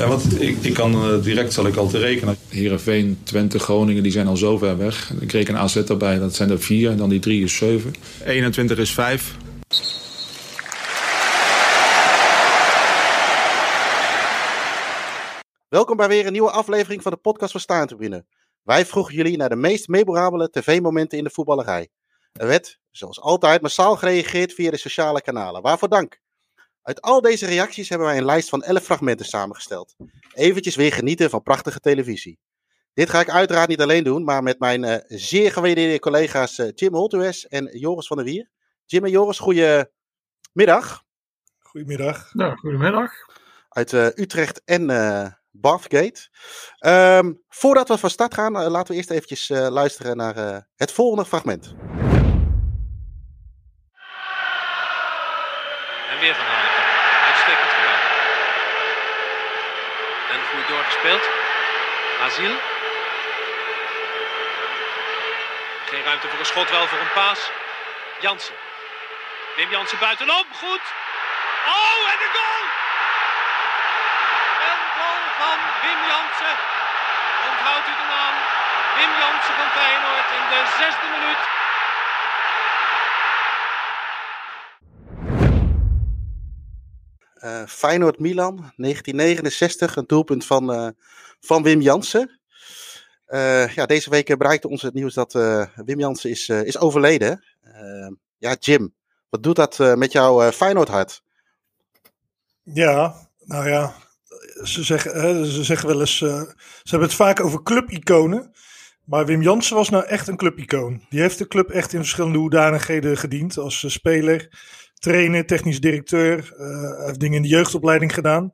Ja, want ik, ik kan uh, direct zal ik al te rekenen. Heerenveen, Twente, Groningen, die zijn al zo ver weg. Ik reken AZ erbij, dat zijn er vier. Dan die drie is zeven. 21 is vijf. Welkom bij weer een nieuwe aflevering van de podcast van Staantribune. Wij vroegen jullie naar de meest memorabele tv-momenten in de voetballerij. Er werd, zoals altijd, massaal gereageerd via de sociale kanalen. Waarvoor dank. Uit al deze reacties hebben wij een lijst van 11 fragmenten samengesteld. Eventjes weer genieten van prachtige televisie. Dit ga ik uiteraard niet alleen doen, maar met mijn uh, zeer gewaardeerde collega's uh, Jim Holtues en Joris van der Wier. Jim en Joris, goedemiddag. Goedemiddag. Nou, goedemiddag. Uit uh, Utrecht en Bathgate. Um, voordat we van start gaan, laten we eerst eventjes luisteren naar het volgende fragment. En weer van doorgespeeld. Aziel. Geen ruimte voor een schot, wel voor een paas. Jansen. Wim Jansen buitenom. Goed. Oh, en de goal! Een goal van Wim Jansen. Onthoudt u de naam. Wim Jansen van Feyenoord in de zesde minuut. Uh, Feyenoord-Milan, 1969, een doelpunt van, uh, van Wim Jansen. Uh, ja, deze week bereikte ons het nieuws dat Wim Jansen is, is overleden. ja, Jim, wat doet dat met jouw Feyenoord-hart? Ja, nou ja, ze zeggen, ze zeggen wel eens, ze hebben het vaak over clubiconen. Maar Wim Jansen was nou echt een clubicoon. Die heeft de club echt in verschillende hoedanigheden gediend. Als speler, trainer, technisch directeur. Uh, hij heeft dingen in de jeugdopleiding gedaan.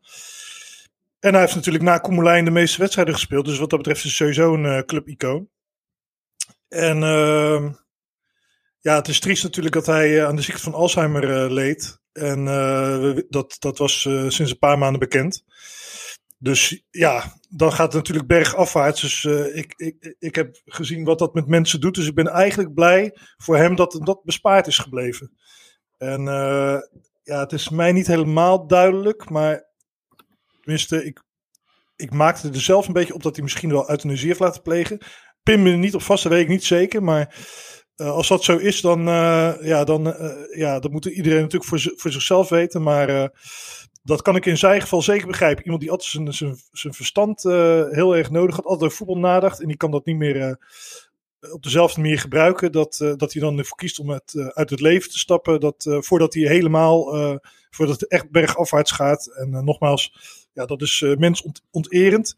En hij heeft natuurlijk na Koemelijn de meeste wedstrijden gespeeld. Dus wat dat betreft is sowieso een uh, clubicoon. En uh, ja, het is triest natuurlijk dat hij aan de ziekte van Alzheimer leed. En dat, dat was sinds een paar maanden bekend. Dus ja, dan gaat het natuurlijk bergafwaarts. Dus ik, ik, ik heb gezien wat dat met mensen doet. Dus ik ben eigenlijk blij voor hem dat dat bespaard is gebleven. En uh, ja, het is mij niet helemaal duidelijk, maar tenminste, ik, ik maakte er zelf een beetje op dat hij misschien wel euthanasie heeft laten plegen. Pin me niet op vast, dat weet ik niet zeker, maar uh, als dat zo is, dan, uh, ja, dan, ja, dat moet iedereen natuurlijk voor, voor zichzelf weten, maar dat kan ik in zijn geval zeker begrijpen. Iemand die altijd zijn, zijn, zijn verstand heel erg nodig had, altijd voetbal nadacht en die kan dat niet meer op dezelfde manier gebruiken. Dat, uh, dat hij dan ervoor kiest om het, uh, uit het leven te stappen. Dat, voordat hij helemaal, voordat het echt bergafwaarts gaat. En nogmaals, ja, dat is mensonterend.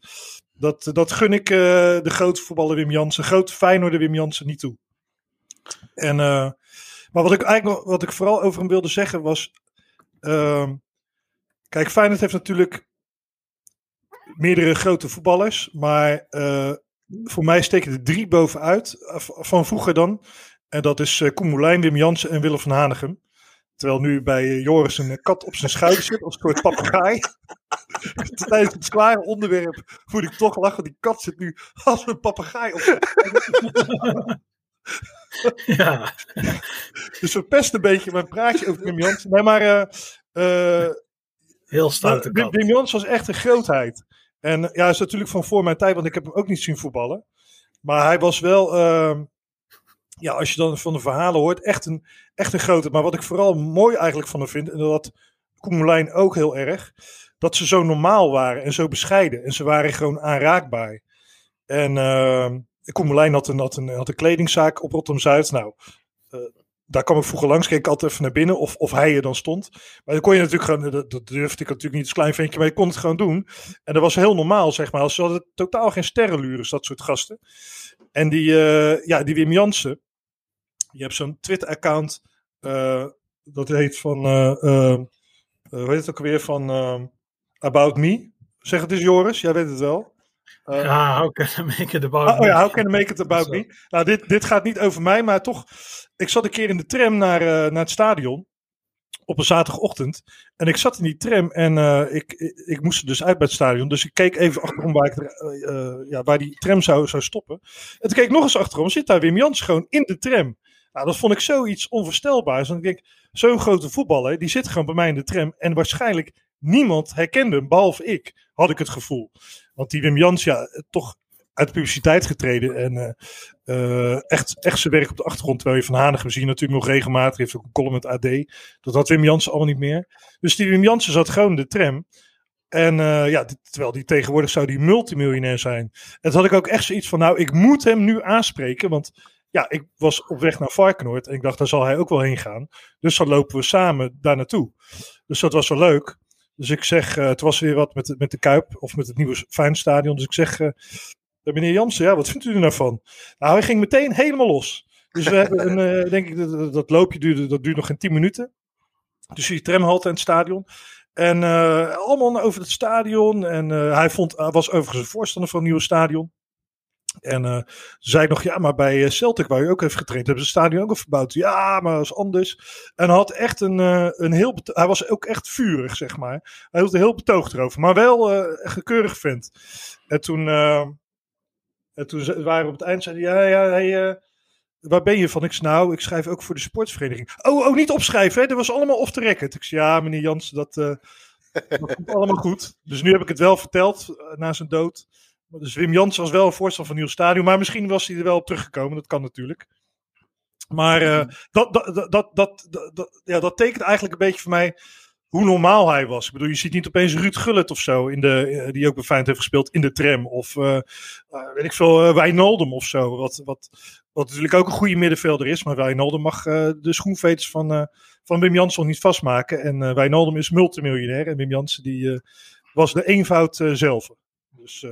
Dat, dat gun ik de grote voetballer Wim Jansen, grote Feyenoorder Wim Jansen niet toe. En, maar wat ik eigenlijk wat ik vooral over hem wilde zeggen was. Ehm, kijk, Feyenoord heeft natuurlijk meerdere grote voetballers. Maar voor mij steken er drie bovenuit, van vroeger dan. En dat is uh, Koen Moulijn, Wim Jansen en Willem van Hanegem. Terwijl nu bij uh, Joris een kat op zijn schouder zit, als een soort papegaai. Tijdens het zware onderwerp moet ik toch lachen. Die kat zit nu als een papegaai op zijn Ja. Dus verpest een beetje mijn praatje over Wim Jansen. Nee, maar... Uh, Heel stoute Wim, Wim Jansen was echt een grootheid. En ja, is natuurlijk van voor mijn tijd, want ik heb hem ook niet zien voetballen. Maar hij was wel, uh, ja, als je dan van de verhalen hoort, echt een, echt een grote. Maar wat ik vooral mooi eigenlijk van hem vind, en dat Koemelijn ook heel erg, dat ze zo normaal waren en zo bescheiden. En ze waren gewoon aanraakbaar. En uh, Koemelijn had een, had, een, had een kledingzaak op Rotterdam-Zuid. Nou, uh, daar kwam ik vroeger langs, keek ik altijd even naar binnen of, of hij er dan stond. Maar dan kon je natuurlijk gewoon, dat, dat durfde ik natuurlijk niet als klein ventje, maar je kon het gewoon doen. En dat was heel normaal, zeg maar. Ze hadden totaal geen sterrenlures, dat soort gasten. En die, uh, ja, die Wim Jansen, je hebt zo'n Twitter-account, uh, dat heet van, uh, hoe heet het ook weer, van About Me. Zeg het eens Joris, jij weet het wel. Uh, ja, how can I make it about oh, me? ja, how can I make it about me? Nou, dit, dit gaat niet over mij, maar toch. Ik zat een keer in de tram naar, uh, naar het stadion. Op een zaterdagochtend. En ik zat in die tram en uh, ik, ik, ik, moest dus uit bij het stadion. Dus ik keek even achterom waar, ik, ja, waar die tram zou, zou stoppen. En toen keek ik nog eens achterom. Zit daar Wim Jans gewoon in de tram. Nou, dat vond ik zoiets onvoorstelbaars. Want ik denk, zo'n grote voetballer, die zit gewoon bij mij in de tram. En waarschijnlijk niemand herkende hem, behalve ik, had ik het gevoel. Want die Wim Jans, ja, toch uit publiciteit getreden. En uh, echt, echt zijn werk op de achtergrond. Terwijl je Van Hanegem zie natuurlijk nog regelmatig. heeft ook een column met AD. Dat had Wim Jansen allemaal niet meer. Dus die Wim Jansen zat gewoon in de tram. En uh, ja, terwijl die tegenwoordig zou die multimiljonair zijn. En toen had ik ook echt zoiets van, nou, ik moet hem nu aanspreken. Want ja, ik was op weg naar Varkenoord. En ik dacht, daar zal hij ook wel heen gaan. Dus dan lopen we samen daar naartoe. Dus dat was wel leuk. Dus ik zeg, het was weer wat met, met de Kuip of met het nieuwe Feyenoordstadion. Dus ik zeg, meneer Jansen, ja, wat vindt u er nou van? Nou, hij ging meteen helemaal los. Dus we hebben een, uh, denk ik, dat, dat loopje duurde, dat duurde nog geen 10 minuten. Dus die tramhalte en het stadion. En uh, allemaal over het stadion. En uh, hij vond, was overigens een voorstander van het nieuwe stadion. En uh, zei ik nog, ja, maar bij Celtic, waar je ook heeft getraind, hebben ze het stadion ook al verbouwd. Ja, maar dat is anders. En had echt een, een heel, hij was ook echt vurig, zeg maar. Hij hield er heel betoogd erover, maar wel echt een keurig vent. En toen, en toen waren we op het eind, zei hij, ja, ja, hij, waar ben je van? Ik zei, nou, ik schrijf ook voor de sportsvereniging. Oh, oh niet opschrijven, hè? Dat was allemaal off the record. Ik zei, ja, meneer Jansen, dat, uh, dat komt allemaal goed. Dus nu heb ik het wel verteld, uh, na zijn dood. Dus Wim Jansen was wel een voorstel van nieuw stadion. Maar misschien was hij er wel op teruggekomen, dat kan natuurlijk. Maar uh, dat, dat, dat, dat, dat, ja, dat tekent eigenlijk een beetje voor mij hoe normaal hij was. Ik bedoel, je ziet niet opeens Ruud Gullit of zo, in de, die ook bij heeft gespeeld, in de tram. Of uh, weet ik veel, uh, Wijnaldum of zo. Wat, wat, wat natuurlijk ook een goede middenvelder is. Maar Wijnaldum mag de schoenveters van, van Wim Jansen niet vastmaken. En Wijnaldum is multimiljonair. En Wim Jansen die, was de eenvoud zelf. Dus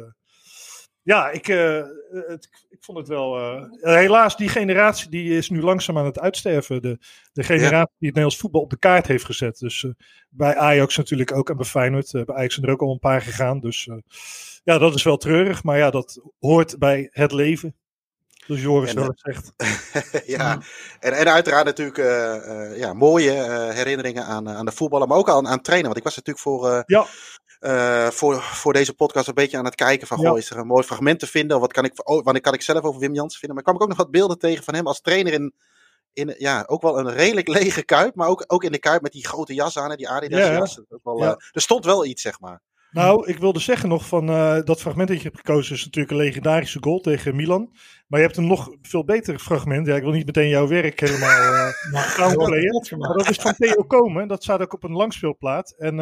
ja, ik, het, ik vond het wel. helaas, die generatie die is nu langzaam aan het uitsterven. De, de generatie ja. die het Nederlands voetbal op de kaart heeft gezet. Dus uh, bij Ajax natuurlijk ook en bij Feyenoord. Uh, bij Ajax zijn er ook al een paar gegaan. Dus uh, ja, dat is wel treurig. Maar ja, dat hoort bij het leven. Dus Joris wel zegt. ja, en, en uiteraard natuurlijk ja, mooie herinneringen aan, aan de voetballen. Maar ook aan, aan trainen. Want ik was natuurlijk voor. ja. Uh, voor, voor deze podcast een beetje aan het kijken van, Ja. goh, is er een mooi fragment te vinden? Of wat kan ik, oh, wanneer kan ik zelf over Wim Jansen vinden? Maar kwam ik ook nog wat beelden tegen van hem als trainer in, in ja, ook wel een redelijk lege kuip. Maar ook, ook in de kuip met die grote jas aan, hè, die Adidas Ja, ja. jas. Wel, Ja. eh, er stond wel iets, zeg maar. Nou, ik wilde zeggen nog van eh, dat fragment dat je hebt gekozen is natuurlijk een legendarische goal tegen Milan. Maar je hebt een nog veel beter fragment. Ja, ik wil niet meteen jouw werk helemaal eh downplayen. Maar dat is van Theo Komen. Dat staat ook op een langspeelplaat. En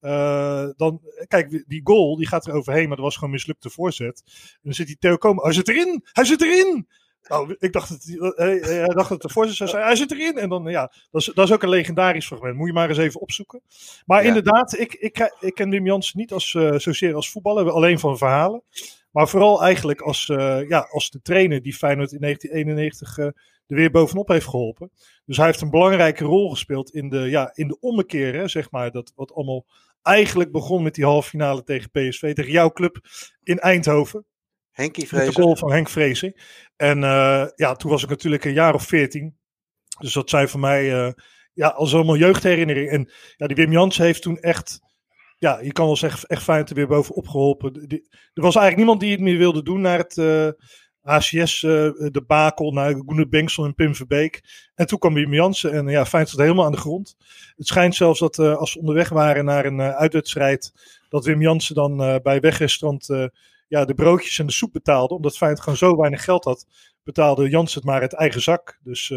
eh, dan, kijk, die goal die gaat er overheen, maar dat was gewoon een mislukte voorzet. En dan zit die Theo Komen. Hij zit erin! Hij zit erin! Nou, ik dacht dat hij, dacht dat het de voorzet zou zijn. Hij zit erin! En dan, ja, dat is, dat is ook een legendarisch fragment. Moet je maar eens even opzoeken. Maar Ja. inderdaad, ik, ik, ik ken Wim Jansen niet als, eh, zozeer als voetballer, alleen van verhalen. Maar vooral eigenlijk als, eh, ja, als de trainer die Feyenoord in 1991 eh, er weer bovenop heeft geholpen. Dus hij heeft een belangrijke rol gespeeld in de, ja, in de ommekeer, hè, zeg maar. Dat wat allemaal eigenlijk begon met die halve finale tegen PSV, tegen jouw club in Eindhoven. Henkie Met de goal van Henk Vrezen. En eh, ja, toen was ik natuurlijk een jaar of veertien. Dus dat zijn voor mij eh, ja, als allemaal jeugdherinneringen. En ja, die Wim Jansen heeft toen echt, ja, je kan wel zeggen, echt fijn er weer bovenop geholpen. Die- er was eigenlijk niemand die het meer wilde doen naar het eh HCS, eh, de Bakel, naar Gunnar Bengtsson en Pim Verbeek. En toen kwam Wim Jansen en ja, fijn zat helemaal aan de grond. Het schijnt zelfs dat eh, als ze onderweg waren naar een eh, uitwedstrijd, dat Wim Jansen dan eh, bij wegrestaurant ja, de broodjes en de soep betaalde. Omdat Feyenoord gewoon zo weinig geld had, betaalde Jansen het maar uit eigen zak. Dus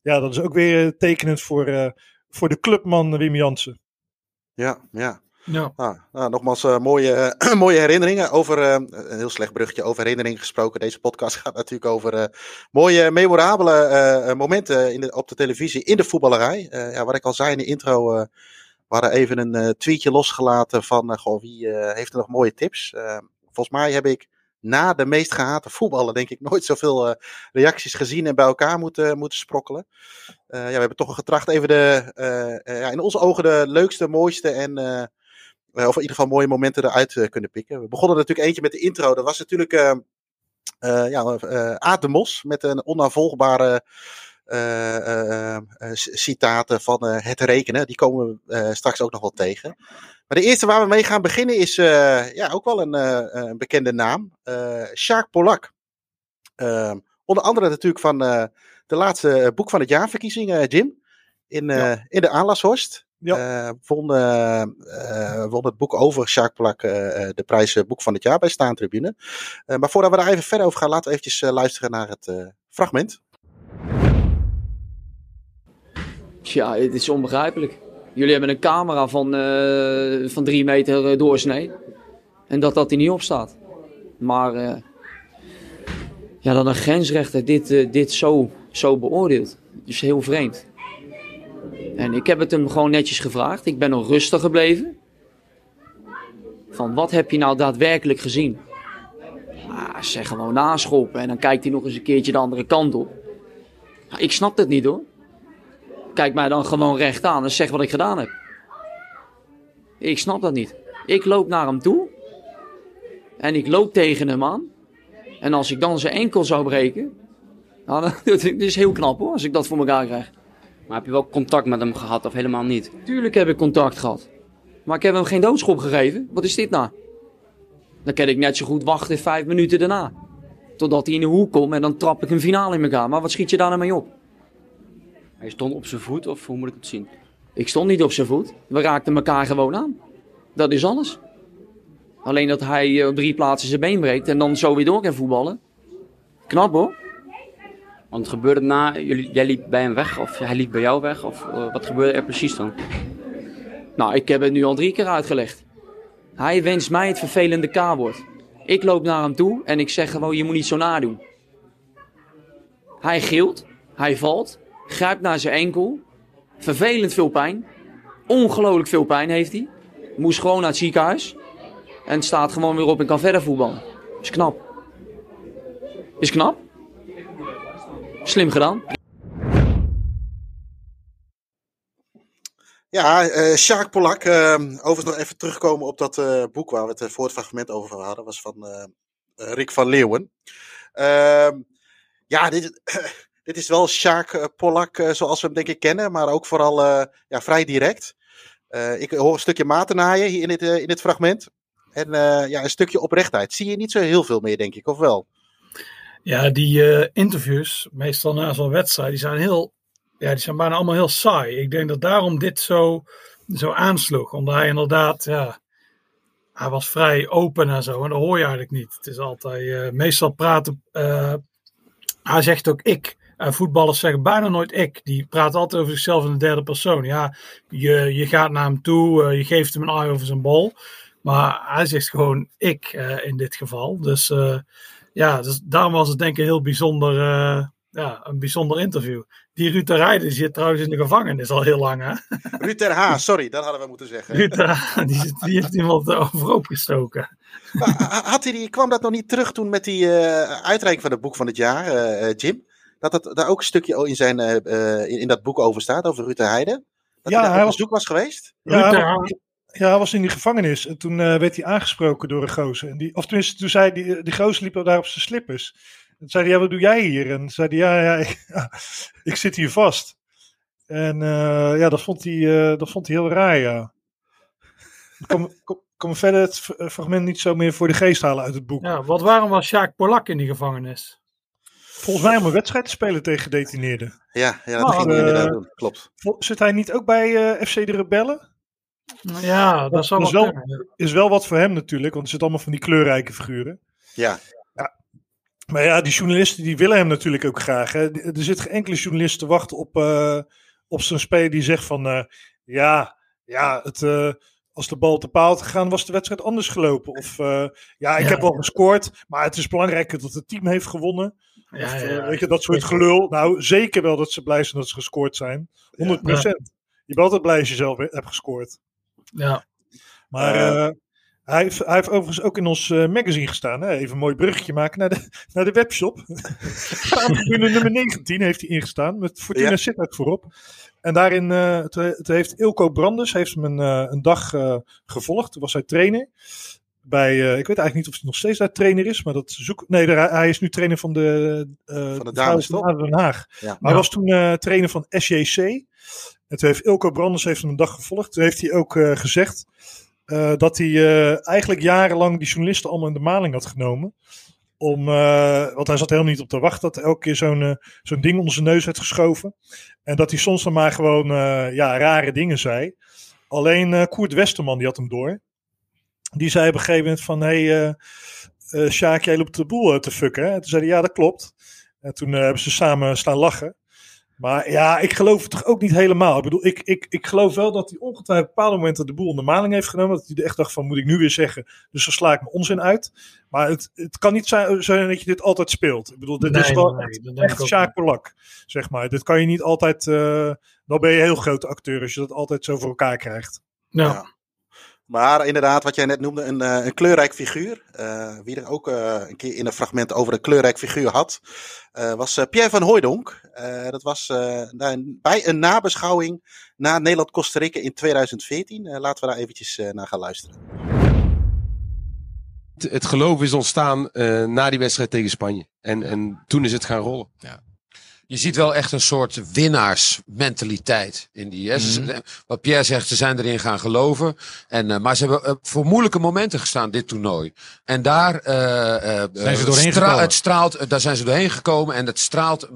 ja, dat is ook weer tekenend voor, voor de clubman Wim Jansen. Ja, ja. Ja. Ah, nou, nogmaals, eh, mooie, eh, mooie herinneringen. Over eh, een heel slecht bruggetje over herinneringen gesproken. Deze podcast gaat natuurlijk over mooie, memorabele momenten in de, op de televisie in de voetballerij. Ja, wat ik al zei in de intro, hadden even een tweetje losgelaten van goh, wie heeft er nog mooie tips. Volgens mij heb ik na de meest gehate voetballen, denk ik, nooit zoveel reacties gezien en bij elkaar moeten, moeten sprokkelen. Ja, we hebben toch getracht even de, ja, in onze ogen de leukste, mooiste en of in ieder geval mooie momenten eruit eh, kunnen pikken. We begonnen natuurlijk eentje met de intro. Dat was natuurlijk eh eh, ja, eh Aad de Mos met een onnavolgbare eh, eh, eh, citaten van eh, het rekenen. Die komen we eh, straks ook nog wel tegen. Maar de eerste waar we mee gaan beginnen is eh, ja, ook wel een, eh, een bekende naam. eh Sjaak Polak. Eh, onder andere natuurlijk van eh, de laatste boek van het jaarverkiezing, eh, Jim. In, eh, in de Aanlashorst. Ja. won, won het boek over Sjaak Polak de prijs Boek van het Jaar bij Staantribune. maar voordat we daar even verder over gaan, laten we eventjes luisteren naar het fragment. Ja, het is onbegrijpelijk. Jullie hebben een camera van, uh, van drie meter doorsnee. En dat dat er niet op staat. Maar uh, ja, dat een grensrechter dit, uh, dit zo, zo beoordeelt. is heel vreemd. En ik heb het hem gewoon netjes gevraagd. Ik ben nog rustig gebleven. Van wat heb je nou daadwerkelijk gezien? Ah, zeg gewoon naschoppen. En dan kijkt hij nog eens een keertje de andere kant op. Nou, ik snap het niet hoor. Kijk mij dan gewoon recht aan en zeg wat ik gedaan heb. Ik snap dat niet. Ik loop naar hem toe. En ik loop tegen hem aan. En als ik dan zijn enkel zou breken. Nou, dat is heel knap hoor, als ik dat voor elkaar krijg. Maar heb je wel contact met hem gehad of helemaal niet? Tuurlijk heb ik contact gehad. Maar ik heb hem geen doodschop gegeven. Wat is dit nou? Dan kan ik net zo goed wachten vijf minuten daarna. Totdat hij in de hoek komt en dan trap ik een finale in elkaar. Maar wat schiet je daar nou mee op? Hij stond op zijn voet of hoe moet ik het zien? Ik stond niet op zijn voet. We raakten elkaar gewoon aan. Dat is alles. Alleen dat hij eh, op drie plaatsen zijn been breekt en dan zo weer door kan voetballen. Knap hoor. Want gebeurde het na, jij liep bij hem weg of hij liep bij jou weg? Of uh, wat gebeurde er precies dan? Nou, ik heb het nu al drie keer uitgelegd. Hij wenst mij het vervelende K-woord. Ik loop naar hem toe en ik zeg gewoon, je moet niet zo nadoen. Hij gilt, hij valt, grijpt naar zijn enkel. Vervelend veel pijn. Ongelooflijk veel pijn heeft hij. Moest gewoon naar het ziekenhuis. En staat gewoon weer op en kan verder voetballen. Is knap. Is knap. Slim gedaan. Ja, uh, Sjaak Polak. Uh, overigens nog even terugkomen op dat uh, boek waar we het voor het fragment over hadden. Was van Rick van Leeuwen. Ehm, ja, dit, dit is wel Sjaak Polak zoals we hem denk ik kennen. Maar ook vooral ja, vrij direct. ik hoor een stukje matennaaien hier in dit, in dit fragment. En ja, een stukje oprechtheid. Zie je niet zo heel veel meer, denk ik, of wel? Ja, die interviews, meestal na zo'n wedstrijd, die zijn heel ja, die zijn bijna allemaal heel saai. Ik denk dat daarom dit zo, zo aansloeg. Omdat hij inderdaad, ja, hij was vrij open en zo. En dat hoor je eigenlijk niet. Het is altijd, uh, meestal praten, uh, hij zegt ook ik. Uh, voetballers zeggen bijna nooit ik. Die praten altijd over zichzelf in de derde persoon. Ja, je, je gaat naar hem toe, je geeft hem een eye over zijn bal. Maar hij zegt gewoon ik in dit geval. Dus ja, dus daarom was het denk ik heel bijzonder ja, een bijzonder interview. Die Ruud Rijden zit trouwens in de gevangenis al heel lang, hè? Ruud H, sorry, dat hadden we moeten zeggen. Ruud H, die, die heeft iemand overhoop gestoken. had hij die, kwam dat nog niet terug toen met die uh, uitreiking van het boek van het jaar, uh, Jim? Dat het daar ook een stukje in, zijn, uh, in, in, dat boek over staat, over Ruud Heide? Dat ja, hij, hij was zoek was geweest? Ja, ja, hij was in die gevangenis en toen werd hij aangesproken door een gozer. En die, of tenminste, toen zei die, die gozer liep daar op zijn slippers. En zei hij, ja, wat doe jij hier? En zei hij, ja, ja, ik, ik zit hier vast. En uh, ja, dat vond, hij, uh, dat vond hij heel raar, ja. Ik kan, kan, verder het fragment niet zo meer voor de geest halen uit het boek. Ja, wat waarom was Sjaak Polak in die gevangenis? Volgens mij om een wedstrijd te spelen tegen gedetineerden. Ja, ja dat ging hij inderdaad doen, klopt. Zit hij niet ook bij uh, FC de Rebellen? Ja, dat, dat is wel, is wel wat voor hem natuurlijk, want er zitten allemaal van die kleurrijke figuren. Ja. Maar ja, die journalisten die willen hem natuurlijk ook graag. Hè. Er zit geen enkele journalist te wachten op, uh, op zijn speler die zegt van... Uh, ja, ja het, uh, als de bal te paal gegaan was de wedstrijd anders gelopen. Of ja, ik heb wel gescoord, maar het is belangrijker dat het team heeft gewonnen. Ja, of, ja, weet je, dat soort gelul. Nou, zeker wel dat ze blij zijn dat ze gescoord zijn. 100 procent. Je bent altijd blij als je zelf hebt gescoord. Ja. Maar hij heeft, hij heeft overigens ook in ons uh, magazine gestaan. Hè? Even een mooi bruggetje maken naar de, naar de webshop. Staantribune nummer 19 heeft hij ingestaan. Met Fortuna ja. Sittard voorop. En daarin uh, het, het, heeft Ilko Brandes heeft hem een, uh, een dag gevolgd. Toen was hij trainer. Bij, ik weet eigenlijk niet of hij nog steeds daar trainer is. Maar dat zoek, nee, de, hij is nu trainer van de, van de dames, van Den Haag. Ja. Maar hij was toen trainer van SJC. En toen heeft Ilko Brandes heeft hem een dag gevolgd. Toen heeft hij ook gezegd uh, dat hij uh, eigenlijk jarenlang die journalisten allemaal in de maling had genomen. Om, want hij zat helemaal niet op te wachten dat elke keer zo'n zo'n ding onder zijn neus werd geschoven. En dat hij soms dan maar gewoon ja, rare dingen zei. Alleen Koert Westerman die had hem door. Die zei op een gegeven moment van, hey, Sjaak, jij loopt de boel te fucken. Hè? Toen zei hij, ja dat klopt. En toen hebben ze samen staan lachen. Maar ja, ik geloof het toch ook niet helemaal. Ik bedoel, ik, ik, ik geloof wel dat hij ongetwijfeld op bepaalde momenten de boel onder maling heeft genomen. Dat hij echt dacht van, moet ik nu weer zeggen, dus dan sla ik mijn onzin uit. Maar het, het kan niet zijn, dat je dit altijd speelt. Ik bedoel, dit is wel nee, echt Sjaak Polak, zeg maar. Dit kan je niet altijd, uh, dan ben je een heel grote acteur als je dat altijd zo voor elkaar krijgt. ja. Maar inderdaad, wat jij net noemde, een, uh, een kleurrijk figuur. Uh, wie er ook uh, een keer in een fragment over een kleurrijk figuur had, was Pierre van Hooijdonk. dat was bij een nabeschouwing na Nederland-Costa Rica in 2014. laten we daar eventjes naar gaan luisteren. Het geloof is ontstaan na die wedstrijd tegen Spanje. En, en toen is het gaan rollen. Ja je ziet wel echt een soort winnaarsmentaliteit in die. Hè? Mm Wat Pierre zegt, ze zijn erin gaan geloven. En, uh, maar ze hebben uh, voor moeilijke momenten gestaan, dit toernooi. En daar uh, zijn ze doorheen stra het straalt, daar zijn ze doorheen gekomen. En het straalt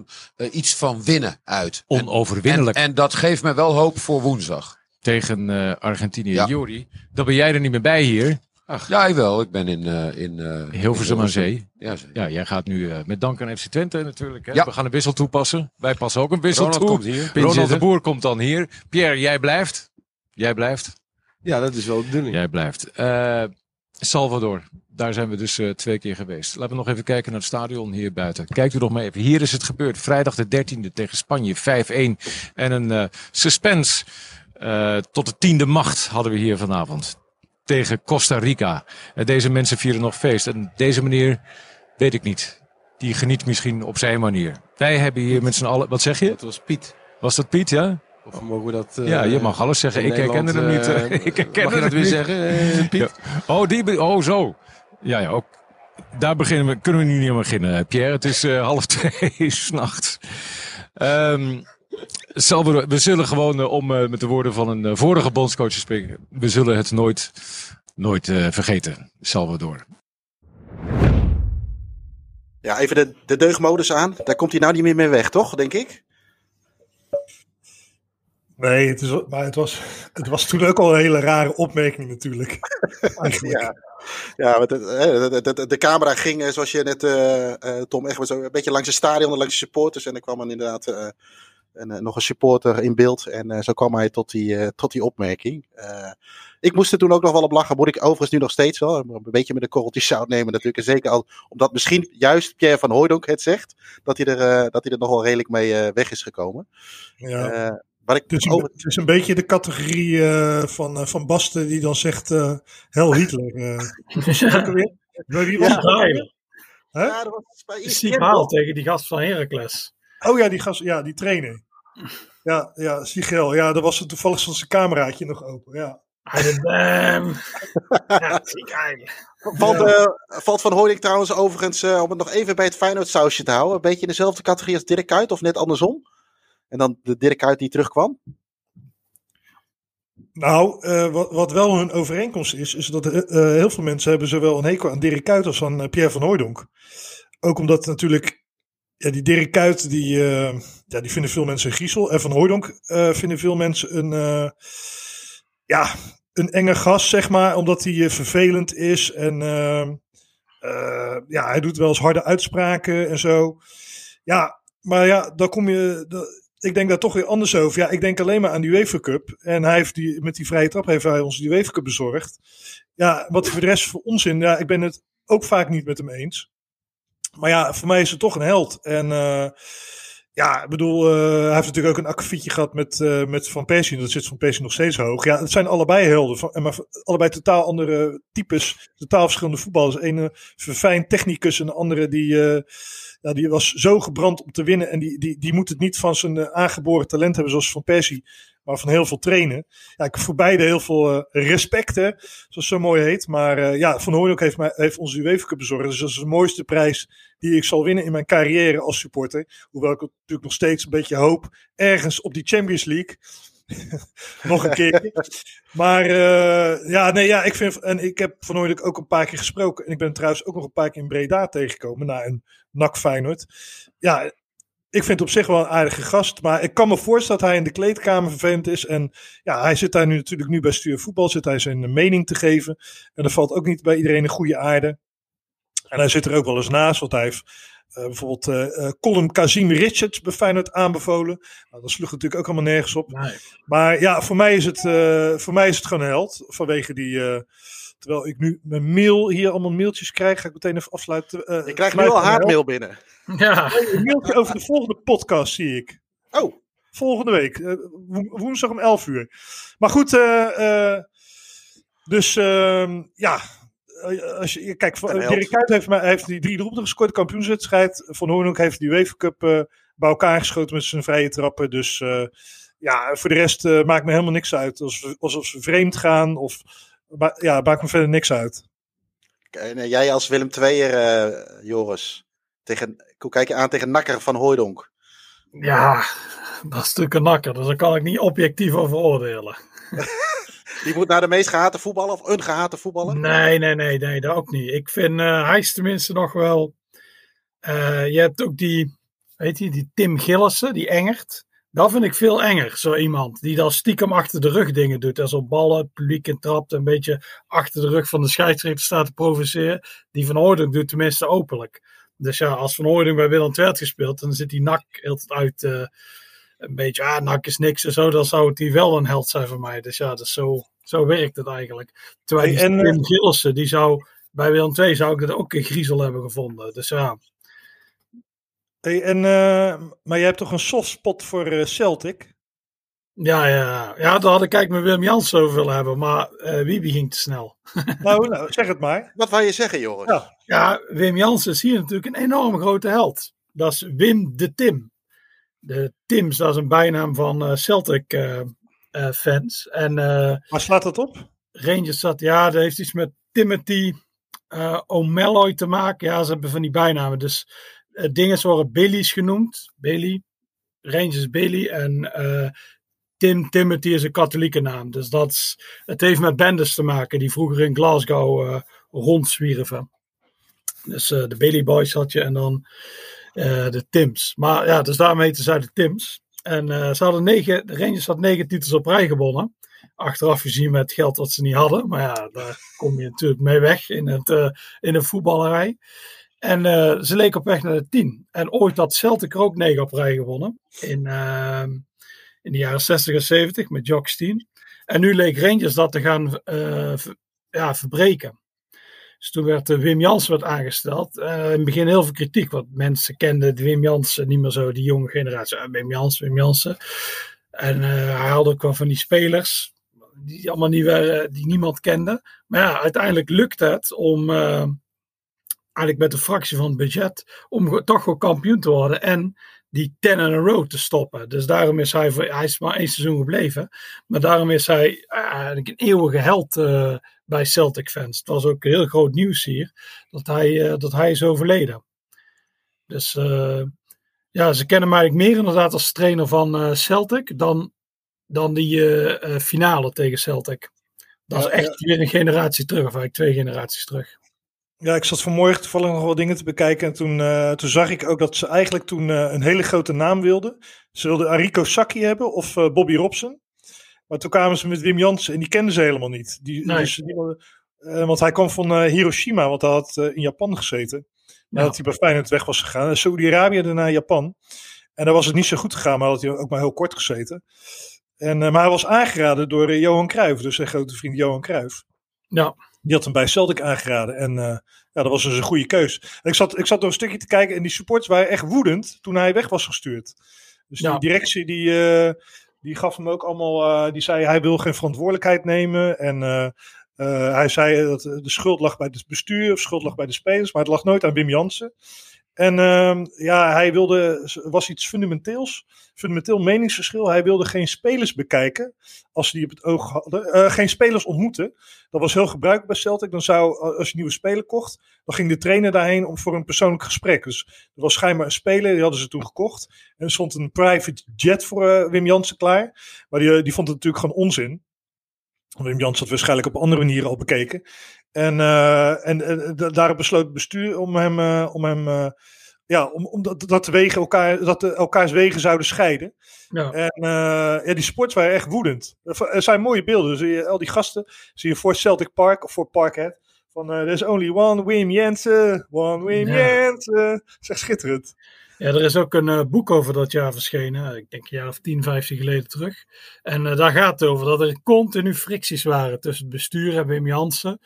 iets van winnen uit. Onoverwinnelijk. En, en, en, dat geeft me wel hoop voor woensdag. Tegen Argentinië. Ja. Jori, dan ben jij er niet meer bij hier. Ach. Ja, wel. Ik ben in, uh, in uh, Hilversum aan Zee. Ja, ja, jij gaat nu uh, met dank aan FC Twente natuurlijk. Hè? Ja. We gaan een wissel toepassen. Wij passen ook een wissel Ronald toe. Komt hier. Ronald de Boer komt dan hier. Pierre, jij blijft. Jij blijft. Ja, dat is wel de bedoeling. Jij blijft. Salvador, daar zijn we dus twee keer geweest. Laten we nog even kijken naar het stadion hier buiten. Kijkt u nog maar even. Hier is het gebeurd. Vrijdag de 13e tegen Spanje. 5-1. En een suspense. tot de tiende macht hadden we hier vanavond tegen Costa Rica. En deze mensen vieren nog feest. En deze meneer, weet ik niet. Die geniet misschien op zijn manier. Wij hebben hier met z'n allen... Wat zeg je? Dat was Piet. Was dat Piet, ja? Of mogen we dat... Uh, ja, je mag alles zeggen. Ik herkende hem niet. Uh, ik herkende mag je dat weer niet. zeggen, Piet? Ja. Oh, die, oh, zo. Ja, ja, ook. Daar beginnen we, kunnen we nu niet aan beginnen, Pierre. Het is uh, half twee s'nachts. Um, Salvador, we zullen gewoon, uh, om uh, met de woorden van een uh, vorige bondscoach te spreken, we zullen het nooit, nooit vergeten, Salvador. Ja, even de, de deugmodus aan. Daar komt hij nou niet meer mee weg, toch, denk ik? Nee, het, is, maar het, was, het was toen ook al een hele rare opmerking natuurlijk. ja, ja de, de, de, de, camera ging, zoals je net, uh, Tom, echt zo een beetje langs het stadion en langs de supporters. En er kwam dan inderdaad uh, en, uh, nog een supporter in beeld. En uh, zo kwam hij tot die, uh, tot die opmerking. ik moest er toen ook nog wel op lachen. Moet ik overigens nu nog steeds wel. Een beetje met een korreltje zout nemen natuurlijk. En zeker al, omdat misschien juist Pierre van Hooydonk het zegt. Dat hij er, dat hij er nog wel redelijk mee weg is gekomen. Ja. Wat ik het, is over... het is een beetje de categorie van, van Basten die dan zegt Hel Hitler. Wie was ja. Ja, dat was bij tegen die gast van Heracles. Oh ja, die gast, ja, die trainer. Ja, ja, Sigel. Ja, daar was het toevallig zo'n zijn cameraatje nog open. Ja. Bam. ja, valt, uh, valt Van Hooydink trouwens overigens, uh, om het nog even bij het Feyenoord sausje te houden, een beetje in dezelfde categorie als Dirk Kuyt of net andersom? En dan de Dirk Kuyt die terugkwam? Nou, uh, wat, wat wel hun overeenkomst is, is dat heel veel mensen hebben zowel een hekel aan Dirk Kuyt als aan Pierre van Hooydonk. Ook omdat natuurlijk ja, die Dirk Kuyt, die, uh, ja, die vinden veel mensen een griezel. En Van Hooydonk uh, vinden veel mensen een, uh, ja, een enge gast, zeg maar. Omdat hij vervelend is. En ja, hij doet wel eens harde uitspraken en zo. Ja, maar ja, dan kom je... Ik denk daar toch weer anders over. Ja, ik denk alleen maar aan die UEFA Cup. En hij heeft die, met die vrije trap heeft hij ons die UEFA Cup bezorgd. Ja, wat voor de rest voor onzin. Ja, ik ben het ook vaak niet met hem eens. Maar ja, voor mij is het toch een held. En uh, ja, ik bedoel, uh, hij heeft natuurlijk ook een akkefietje gehad met, uh, met Van Persie. Dat zit Van Persie nog steeds hoog. Ja, het zijn allebei helden. Maar allebei totaal andere types. Totaal verschillende voetballers. Ene verfijnd technicus en de andere die, ja, die was zo gebrand om te winnen. En die, die, die moet het niet van zijn aangeboren talent hebben zoals Van Persie maar van heel veel trainen. Ja, ik voor beide heel veel uh, respect, zoals zo mooi heet. Maar uh, ja, Van Hooydonk heeft, mij, heeft onze UEFA Cup bezorgd. Dus dat is de mooiste prijs die ik zal winnen in mijn carrière als supporter. Hoewel ik natuurlijk nog steeds een beetje hoop ergens op die Champions League. nog een keer. maar uh, ja, nee, ja, ik vind. En ik heb Van Hooydonk ook een paar keer gesproken. En ik ben trouwens ook nog een paar keer in Breda tegengekomen na een NAC Feyenoord. Ja, ik vind het op zich wel een aardige gast. Maar ik kan me voorstellen dat hij in de kleedkamer vervelend is. En ja, hij zit daar nu natuurlijk nu bij Stuur Voetbal. Zit hij zijn mening te geven. En dat valt ook niet bij iedereen een goede aarde. En hij zit er ook wel eens naast. Want hij heeft uh, bijvoorbeeld uh, Colin Kazim Richards bij Feyenoord aanbevolen. Nou, dat sloeg natuurlijk ook allemaal nergens op. Nee. Maar ja, voor mij is het, uh, voor mij is het gewoon een held. Vanwege die... terwijl ik nu mijn mail hier allemaal mailtjes krijg, ga ik meteen even afsluiten. ik krijg nu al haatmail binnen. Ja. Een mailtje over de volgende podcast zie ik. Oh. Volgende week. Wo woensdag om 11 uur. Maar goed, dus ehm, ja, als je, kijk, Dirk Kuyt heeft, heeft die drie doelpunten gescoord, kampioenswedstrijd. Van Hoornhoek heeft die UEFA Cup uh, bij elkaar geschoten met zijn vrije trappen. Dus uh, ja, voor de rest uh, maakt me helemaal niks uit. Alsof, alsof ze vreemd gaan of ja, maakt me verder niks uit. En jij als Willem II'er, Joris, tegen, hoe kijk je aan tegen Nakker van Hooydonk? Ja, dat is natuurlijk een nakker, dus daar kan ik niet objectief over oordelen. Die moet naar de meest gehate voetballer of een gehate voetballer? Nee, nee, nee, nee, dat ook niet. Ik vind uh, hij is tenminste nog wel. Uh, je hebt ook die, weet je, die Tim Gillissen, die Engert. Dat vind ik veel enger, zo iemand. Die dan stiekem achter de rug dingen doet. En zo ballen, het publiek in trapt. Een beetje achter de rug van de scheidsrechter staat te provoceren. Die Van Hooydonk doet tenminste openlijk. Dus ja, als Van Hooydonk bij Willem II gespeeld, dan zit die nak altijd uit. Uh, een beetje, ah, nak is niks en zo. Dan zou het die wel een held zijn voor mij. Dus ja, dat is zo, zo werkt het eigenlijk. Terwijl die en, Tim Gillissen, die zou bij Willem II zou ik dat ook een griezel hebben gevonden. Dus ja. Hey, en, uh, maar jij hebt toch een soft spot voor uh, Celtic? Ja, ja, ja, daar had ik kijk met Willem Jans over willen hebben, maar uh, Wiebe ging te snel. nou, nou, zeg het maar. Wat wou je zeggen, Joris? Ja, ja Wim Jans is hier natuurlijk een enorm grote held. Dat is Wim de Tim. De Tims, dat is een bijnaam van Celtic uh, fans. En, uh, Waar slaat dat op? Rangers zat, ja, dat heeft iets met Timothy uh, O'Malloy te maken. Ja, ze hebben van die bijnamen. Dus dingen worden Billy's genoemd. Billy. Rangers Billy. En Tim Timothy is een katholieke naam. Dus dat het heeft met bendes te maken die vroeger in Glasgow rondzwierven. Dus de Billy Boys had je en dan de Tims. Maar ja, dus daarmee te de Tims. En ze hadden negen, de Rangers had negen titels op rij gewonnen. Achteraf gezien met geld wat ze niet hadden. Maar ja, daar kom je natuurlijk mee weg in, het, uh, in een voetballerij. En uh, ze leken op weg naar de tien. En ooit had Celtic er ook negen op rij gewonnen. In, ehm, in de jaren 60 en 70 met Jock Steen. En nu leek Rangers dat te gaan ver, ja, verbreken. Dus toen werd Wim Jansen werd aangesteld. In het begin heel veel kritiek, want mensen kenden Wim Jansen niet meer zo, die jonge generatie. Wim Jansen, Wim Jansen. En hij haalde ook wel van die spelers, die allemaal niet waren, die niemand kende. Maar ja, uiteindelijk lukt het om, eigenlijk met een fractie van het budget, om toch wel kampioen te worden. En die 10 in a row te stoppen. Dus daarom is hij, hij is maar één seizoen gebleven. Maar daarom is hij eigenlijk een eeuwige held uh, bij Celtic fans. Het was ook heel groot nieuws hier dat hij, uh, dat hij is overleden. Dus uh, ja, ze kennen mij eigenlijk meer inderdaad als trainer van Celtic dan, dan die finale tegen Celtic. Dat is echt weer een generatie terug, of eigenlijk twee generaties terug. Ja, ik zat vanmorgen toevallig nog wat dingen te bekijken. En toen, uh, toen zag ik ook dat ze eigenlijk toen uh, een hele grote naam wilden. Ze wilden Ariko Saki hebben of uh, Bobby Robson. Maar toen kwamen ze met Wim Jansen en die kenden ze helemaal niet. Die, nee. dus die, want hij kwam van Hiroshima, want hij had in Japan gezeten. Nadat ja. hij bij Feyenoord weg was gegaan. Saudi-Arabië naar Japan. En daar was het niet zo goed gegaan, maar had hij ook maar heel kort gezeten. En, maar hij was aangeraden door Johan Cruijff, dus zijn grote vriend Johan Cruijff. Ja. Die had hem bij Celtic aangeraden. En uh, ja, dat was dus een goede keus. En ik zat, ik zat door een stukje te kijken en die supporters waren echt woedend toen hij weg was gestuurd. Dus ja. die directie die, uh, die gaf hem ook allemaal, uh, die zei hij wil geen verantwoordelijkheid nemen. En hij zei dat de schuld lag bij het bestuur, of schuld lag bij de spelers, maar het lag nooit aan Wim Jansen. En uh, ja, hij wilde, was iets fundamenteels, fundamenteel meningsverschil. Hij wilde geen spelers bekijken als ze die op het oog hadden. Uh, geen spelers ontmoeten. Dat was heel gebruikelijk bij Celtic. Dan zou, als je nieuwe speler kocht, dan ging de trainer daarheen om voor een persoonlijk gesprek. Dus er was schijnbaar een speler, die hadden ze toen gekocht. En er stond een private jet voor uh, Wim Jansen klaar. Maar die, die vond het natuurlijk gewoon onzin. Wim Jans had waarschijnlijk op andere manieren al bekeken. En, uh, en, en daarop besloot het bestuur om hem, uh, om hem uh, ja, om, om dat, dat, wegen elkaar, dat de, elkaars wegen zouden scheiden. Ja. En eh, ja, die sports waren echt woedend. Er zijn mooie beelden. Zie je, al die gasten zie je voor Celtic Park of voor Parkhead. Van uh, there's only one Wim Jensen, one Wim Ja. Jensen. Zeg schitterend. Ja, er is ook een eh, boek over dat jaar verschenen. Ik denk een jaar of 10, 15 geleden terug. En eh, daar gaat het over dat er continu fricties waren tussen het bestuur en Wim Jansen.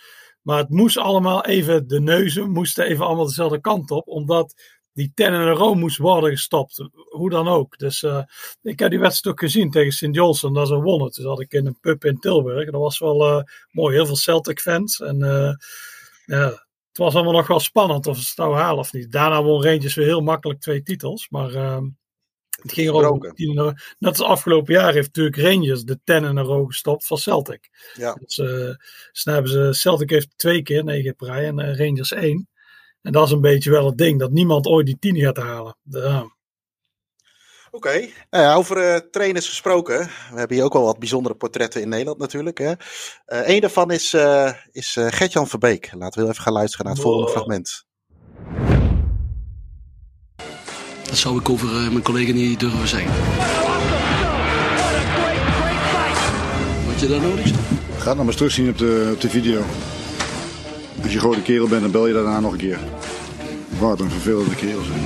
Maar het moest allemaal even, de neuzen moesten even allemaal dezelfde kant op. Omdat die ten en room moest worden gestopt. Hoe dan ook. Dus eh, ik heb die wedstrijd ook gezien tegen St. Johnson. Dat ze wonnen. Toen zat ik in een pub in Tilburg. Dat was wel eh, mooi. Heel veel Celtic fans. En eh, ja, het was allemaal nog wel spannend of ze het nou halen of niet. Daarna won Rangers weer heel makkelijk twee titels. Maar ehm, het ging erover. Row. Net als afgelopen jaar heeft natuurlijk Rangers de ten in een row gestopt van Celtic. Ja. Dus, hebben ze, Celtic heeft twee keer negen op rij en eh, Rangers één. En dat is een beetje wel het ding, dat niemand ooit die tien gaat halen. Oké. Nou over eh, trainers gesproken. We hebben hier ook wel wat bijzondere portretten in Nederland natuurlijk. Hè. Een daarvan is, is Gertjan Verbeek. Laten we heel even gaan luisteren naar het volgende fragment. Dat zou ik over eh, mijn collega niet durven zeggen. Wat je daar nodig? Ga het nog maar eens terugzien op de, op de video. Als je een grote kerel bent, dan bel je daarna nog een keer. Wat een vervelende kerel zijn.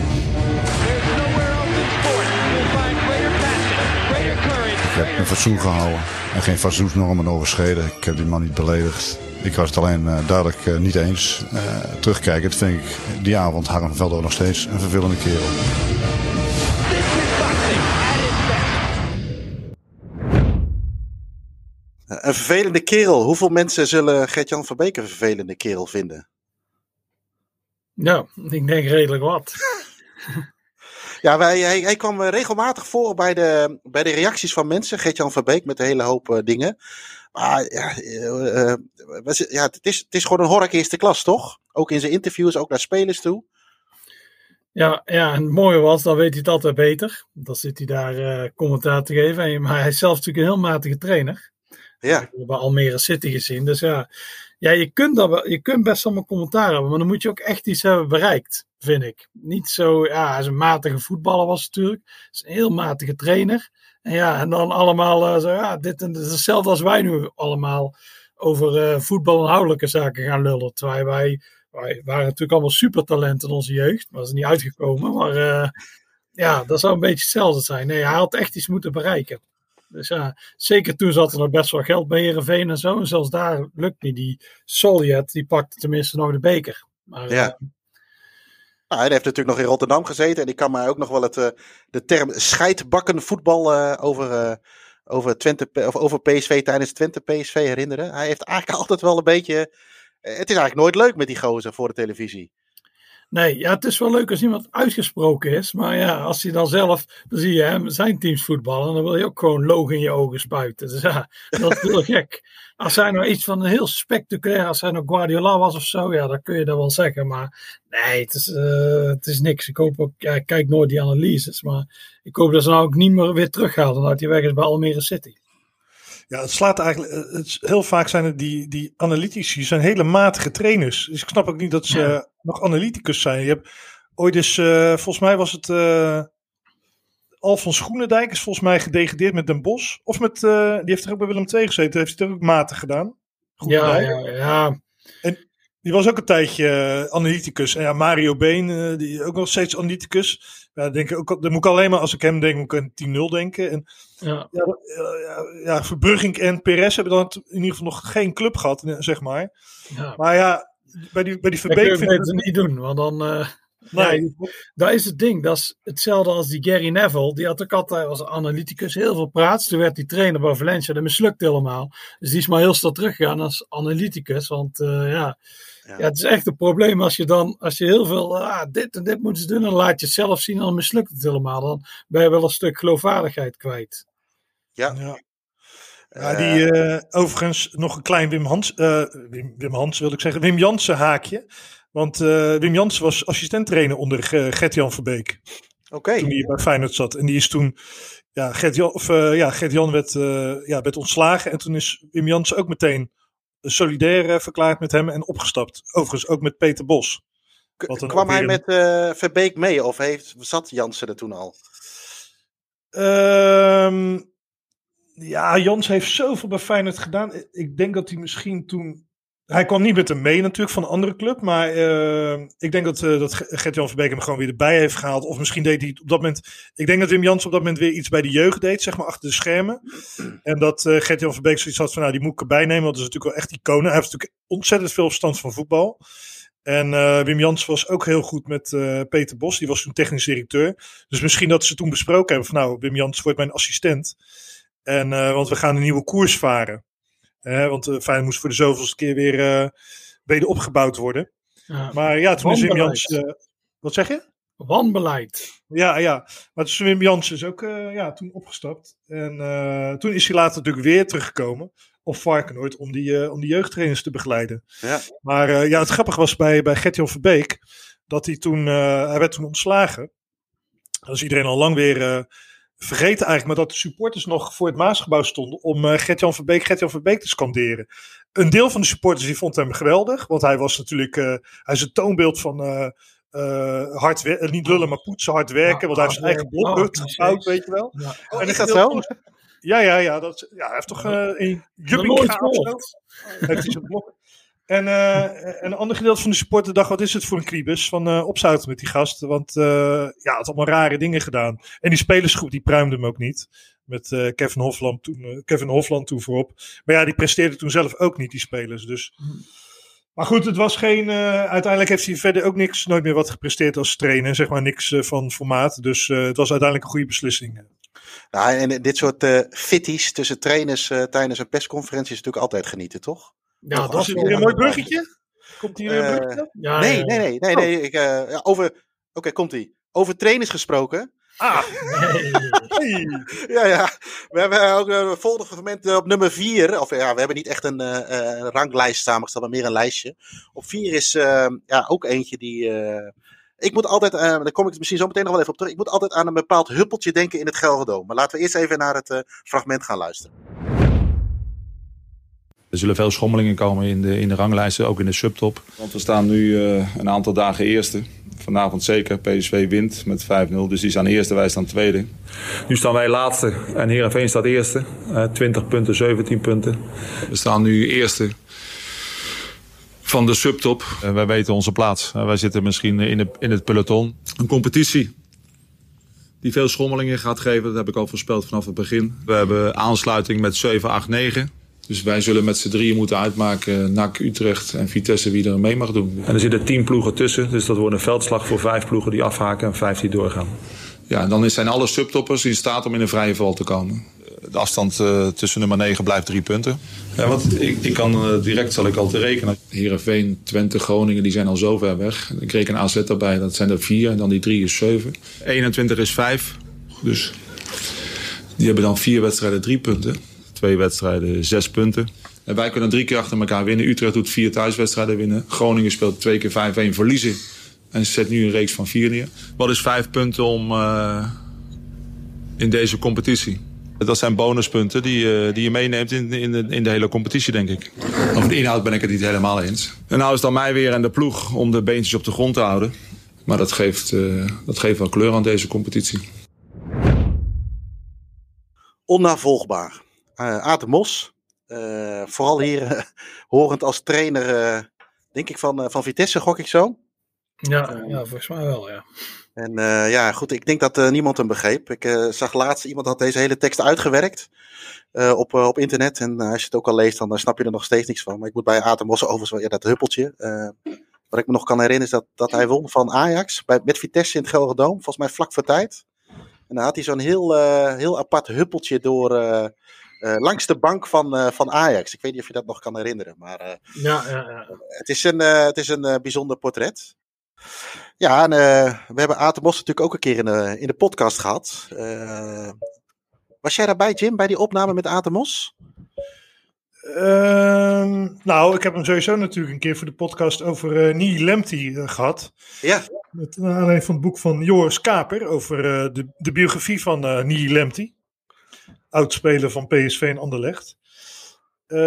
Ik heb mijn fatsoen gehouden en geen fatsoensnormen overschreden. Ik heb die man niet beledigd. Ik was het alleen eh, duidelijk eh, niet eens. Eh terugkijkend vind ik die avond Harm Veldo nog steeds een vervelende kerel. Een vervelende kerel. Hoeveel mensen zullen Gertjan Verbeek een vervelende kerel vinden? ja, ik denk redelijk wat. Ja, wij, hij, hij kwam eh, regelmatig voor bij de, bij de reacties van mensen. Gertjan Verbeek met een hele hoop eh, dingen. Maar ja, eh, was- ja het, is, het is gewoon een hork eerste klas, toch? Ook in zijn interviews, ook naar spelers toe. Ja, ja, en het mooie was, dan weet hij het altijd beter. Dan zit hij daar commentaar te geven. En- Maar hij is zelf natuurlijk een heel matige trainer. Ja. Ik heb bij Almere City gezien. Dus ja, ja je, kunt dat je kunt best allemaal commentaar hebben. Maar dan moet je ook echt iets hebben bereikt, vind ik. Niet zo, ja, hij is een matige voetballer was natuurlijk. Hij is een heel matige trainer. En ja, en dan allemaal eh, zo, ja, dit, en, dit is hetzelfde als wij nu allemaal over eh, voetbalinhoudelijke zaken gaan lullen. Terwijl wij, wij waren natuurlijk allemaal supertalenten in onze jeugd. Maar dat is niet uitgekomen. Maar eh, ja, dat zou een beetje hetzelfde zijn. Nee, hij had echt iets moeten bereiken. Dus ja, zeker toen zat er nog best wel geld bij Heerenveen en zo. En zelfs daar lukt niet. Die Soljet, die pakte tenminste nog de beker. Maar, Ja. Nou, hij heeft natuurlijk nog in Rotterdam gezeten. En ik kan mij ook nog wel het, eh, de term scheidbakken voetbal eh, over, eh, over, Twente, of over PSV tijdens Twente PSV herinneren. Hij heeft eigenlijk altijd wel een beetje... het is eigenlijk nooit leuk met die gozer voor de televisie. Nee, ja, het is wel leuk als iemand uitgesproken is. Maar ja, als hij dan zelf, dan zie je hem zijn teams voetballen. En dan wil je ook gewoon loog in je ogen spuiten. Dus ja, dat is heel gek. Als hij nou iets van heel spectaculair, als hij nou Guardiola was of zo, ja, dan kun je dat wel zeggen. Maar nee, het is, eh, het is niks. Ik hoop ook, ja, ik kijk nooit die analyses. Maar ik hoop dat ze nou ook niet meer weer teruggaan. Dan uit hij weg is bij Almere City. Ja, het slaat eigenlijk. eh, Het, is- heel vaak zijn het die, die analytici zijn hele matige trainers. Dus ik snap ook niet dat ze Ja. Nog analyticus zijn. Je hebt ooit eens, eh, volgens mij was het. eh Alfons Groenendijk is volgens mij gedegradeerd met Den Bosch. Of met. eh, die heeft er ook bij Willem II gezeten. Heeft hij er ook matig gedaan. Ja, ja, ja. En die was ook een tijdje analyticus. En ja, Mario Been, die ook nog steeds analyticus. Ja, denk ik ook, dan moet ik alleen maar, als ik hem denk, moet ik aan 10-0 denken. En ja. ja, ja, ja, Verbrugink en Perez hebben dan in ieder geval nog geen club gehad, eh, zeg maar. ja. Maar ja, bij die, bij die Dat kun je Verbeek vind ik beter niet doen, want dan... eh, Nee. ja, dat is het ding. Dat is hetzelfde als die Gary Neville. Die had ook altijd als analyticus heel veel praat. Toen werd hij trainer bij Valencia. Dat mislukte helemaal. Dus die is maar heel snel teruggegaan als analyticus. Want eh, ja, ja. het is echt een probleem als je dan, als je heel veel, ah, dit en dit moeten ze doen. Dan laat je het zelf zien en dan mislukt het helemaal. Dan ben je wel een stuk geloofwaardigheid kwijt. Ja. Ja. Ja, die eh, overigens nog een klein Wim Hans, eh, Wim, Wim Hans wil ik zeggen, Wim Jansen haakje. Want eh, Wim Jansen was assistent trainer onder eh, Gert-Jan Verbeek. Oké. Toen hij bij Feyenoord zat. En die is toen, ja, Gert-Jan, of, eh, ja, Gert-Jan werd, eh, ja, werd ontslagen. En toen is Wim Jansen ook meteen solidair eh, verklaard met hem en opgestapt. Overigens ook met Peter Bos. Kwam hij met eh, Verbeek mee of heeft, zat Jansen er toen al? Ehm, ja, Jans heeft zoveel bij Feyenoord gedaan. Ik denk dat hij misschien toen... Hij kwam niet met hem mee natuurlijk van een andere club. Maar eh, ik denk dat, eh, dat Gert-Jan Verbeek hem gewoon weer erbij heeft gehaald. Of misschien deed hij op dat moment... Ik denk dat Wim Jans op dat moment weer iets bij de jeugd deed. Zeg maar achter de schermen. En dat eh Gert-Jan Verbeek zoiets had van... Nou, die moet ik erbij nemen. Want dat is natuurlijk wel echt iconen. Hij heeft natuurlijk ontzettend veel verstand van voetbal. En Wim Jans was ook heel goed met Peter Bos. Die was toen technisch directeur. Dus misschien dat ze toen besproken hebben van... Nou, Wim Jans wordt mijn assistent. En, eh, want we gaan een nieuwe koers varen. Eh, want uh, Feyenoord moest voor de zoveelste keer weer uh, weder opgebouwd worden. Ja. Maar ja, toen is Wim. Jans... eh, wat zeg je? Wanbeleid. Ja, ja. Maar toen is Wim Jans is ook eh, ja, toen opgestapt. En eh, toen is hij later natuurlijk weer teruggekomen op Varkenoord om die, eh, om die jeugdtrainers te begeleiden. Ja. Maar eh, ja, het grappige was bij, bij Gert-Jan Verbeek dat hij toen, eh, hij werd toen ontslagen. Dat is iedereen al lang weer eh, vergeten eigenlijk, maar dat de supporters nog voor het Maasgebouw stonden om eh, Gert-Jan Verbeek, Gert-Jan Verbeek te scanderen. Een deel van de supporters die vond hem geweldig, want hij was natuurlijk, eh, hij is het toonbeeld van eh, eh, hard wer- eh, niet lullen, maar poetsen, hard werken, want hij heeft zijn eigen blokhut gebouwd, weet je wel. Ja. Oh, En is dat van- Ja, ja, ja, dat, ja, hij heeft toch eh een jubbing of zo. gehoord. Heeft hij zijn blok. En, en een ander gedeelte van de supporter dacht, wat is het voor een kriebus van eh opzouten met die gast. Want eh, ja, had allemaal rare dingen gedaan. En die spelersgroep die pruimde hem ook niet. Met Kevin, Hofland toen, Kevin Hofland toen voorop. Maar ja, die presteerde toen zelf ook niet, die spelers. Dus. Maar goed, het was geen. uiteindelijk heeft hij verder ook niks, nooit meer wat gepresteerd als trainer. Zeg maar niks van formaat. Dus het was uiteindelijk een goede beslissing. Nou, en dit soort fitties tussen trainers tijdens een persconferentie is natuurlijk altijd genieten, toch? Ja, Nog, dat is weer een mooi bruggetje? Komt hier weer een Eh, bruggetje? Ja, nee, ja, nee, nee, nee, nee. Ik, eh, over. Oké, komt ie. Over trainers gesproken. Ah, nee. Ja, ja. We hebben ook een volgende moment eh, op nummer 4. Of ja, we hebben niet echt een, eh, eh, ranglijst samengesteld, maar meer een lijstje. Op 4 is eh, ja, ook eentje die. eh, ik moet altijd, eh, daar kom ik misschien zo meteen nog wel even op terug. Ik moet altijd aan een bepaald huppeltje denken in het Gelredome. Maar laten we eerst even naar het eh, fragment gaan luisteren. Er zullen veel schommelingen komen in de, in de ranglijsten, ook in de subtop. Want we staan nu eh, een aantal dagen eerste. Vanavond zeker. PSV wint met 5-0, dus die staan eerste, wij staan tweede. Nu staan wij laatste en Heerenveen staat eerste. Eh 20 punten, 17 punten. We staan nu eerste van de subtop. Eh, wij weten onze plaats. Eh, wij zitten misschien in, de, in het peloton. Een competitie die veel schommelingen gaat geven. Dat heb ik al voorspeld vanaf het begin. We hebben aansluiting met 7, 8, 9. Dus wij zullen met z'n drieën moeten uitmaken NAC, Utrecht en Vitesse wie er mee mag doen. En er zitten tien ploegen tussen. Dus dat wordt een veldslag voor vijf ploegen die afhaken en vijf die doorgaan. Ja, en dan zijn alle subtoppers in staat om in een vrije val te komen. De afstand uh, tussen nummer 9 blijft drie punten. Ja, want ik, ik kan uh, direct zal ik al te rekenen. Heerenveen, Twente, Groningen, die zijn al zo ver weg. Ik reken AZ erbij, dat zijn er vier. En dan die drie is zeven. 21 is vijf. Dus die hebben dan vier wedstrijden drie punten. Twee wedstrijden zes punten. En wij kunnen drie keer achter elkaar winnen. Utrecht doet vier thuiswedstrijden winnen. Groningen speelt twee keer 5-1 verliezen. En zet nu een reeks van vier neer. Wat is vijf punten om uh, in deze competitie? Dat zijn bonuspunten die, uh, die je meeneemt in, in, de, in de hele competitie, denk ik. Over de inhoud ben ik het niet helemaal eens. En nou is het dan mij weer en de ploeg om de beentjes op de grond te houden. Maar dat geeft, uh, dat geeft wel kleur aan deze competitie. Onnavolgbaar. Uh, Aad Mos, uh, vooral hier uh, horend als trainer, denk ik, van, van Vitesse, gok ik zo. Ja, ja, volgens mij wel, ja. En ja, goed, ik denk dat niemand hem begreep. Ik zag laatst, iemand had deze hele tekst uitgewerkt op, op internet. En als je het ook al leest, dan snap je er nog steeds niks van. Maar ik moet bij Aad de Mos overigens, ja, dat huppeltje. wat ik me nog kan herinneren is dat, dat hij won van Ajax bij, met Vitesse in het Gelredome. Volgens mij vlak voor tijd. En dan had hij zo'n heel, heel apart huppeltje door... Uh, langs de bank van, uh, van Ajax. Ik weet niet of je dat nog kan herinneren. Maar uh, ja, ja, ja. het is een, het is een bijzonder portret. Ja, en we hebben Aad de Mos natuurlijk ook een keer in de, in de podcast gehad. was jij daarbij, Jim, bij die opname met Aad de Mos? Uh, nou, ik heb hem sowieso natuurlijk een keer voor de podcast over uh, Nili Lemty uh, gehad. Ja. Met aanleiding van het boek van Joris Kaper over de, de biografie van uh, Nili Lemty oudspeler van PSV en Anderlecht. Uh,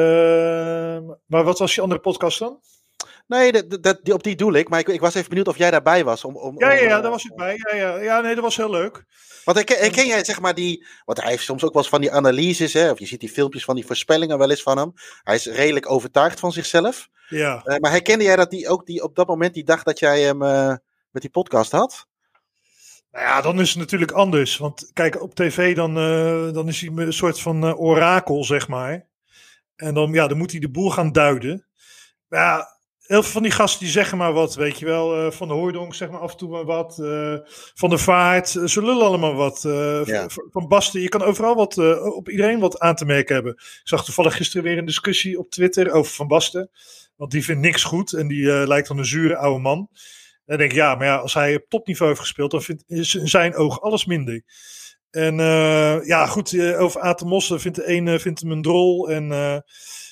maar wat was je andere podcast dan? Nee, dat, dat, die, op die doel ik. Maar ik, ik was even benieuwd of jij daarbij was. Om, om, Ja, ja, ja, om, daar was ik bij. Ja, ja. ja, nee, dat was heel leuk. Want herken, herken jij zeg maar die. Want hij heeft soms ook wel eens van die analyses. Hè, of je ziet die filmpjes van die voorspellingen wel eens van hem. Hij is redelijk overtuigd van zichzelf. Ja. Eh, maar herkende jij dat die ook die, op dat moment die dag dat jij hem eh, met die podcast had? Nou ja, dan is het natuurlijk anders. Want kijk, op tv dan, eh, dan is hij een soort van eh, orakel, zeg maar. En dan, ja, dan moet hij de boel gaan duiden. Maar ja, heel veel van die gasten die zeggen maar wat, weet je wel. eh, van de Hooydonk zeg maar af en toe maar wat. van de Vaart, ze lullen allemaal wat. Ja. Van Basten, je kan overal wat, op iedereen wat aan te merken hebben. Ik zag toevallig gisteren weer een discussie op Twitter over Van Basten. Want die vindt niks goed en die lijkt dan een zure oude man. Dan denk ik, ja, maar ja, als hij op topniveau heeft gespeeld, dan vindt, is in zijn oog alles minder. En eh, ja, goed, eh, over Aten Mossen vindt de ene vindt hem een drol. En eh,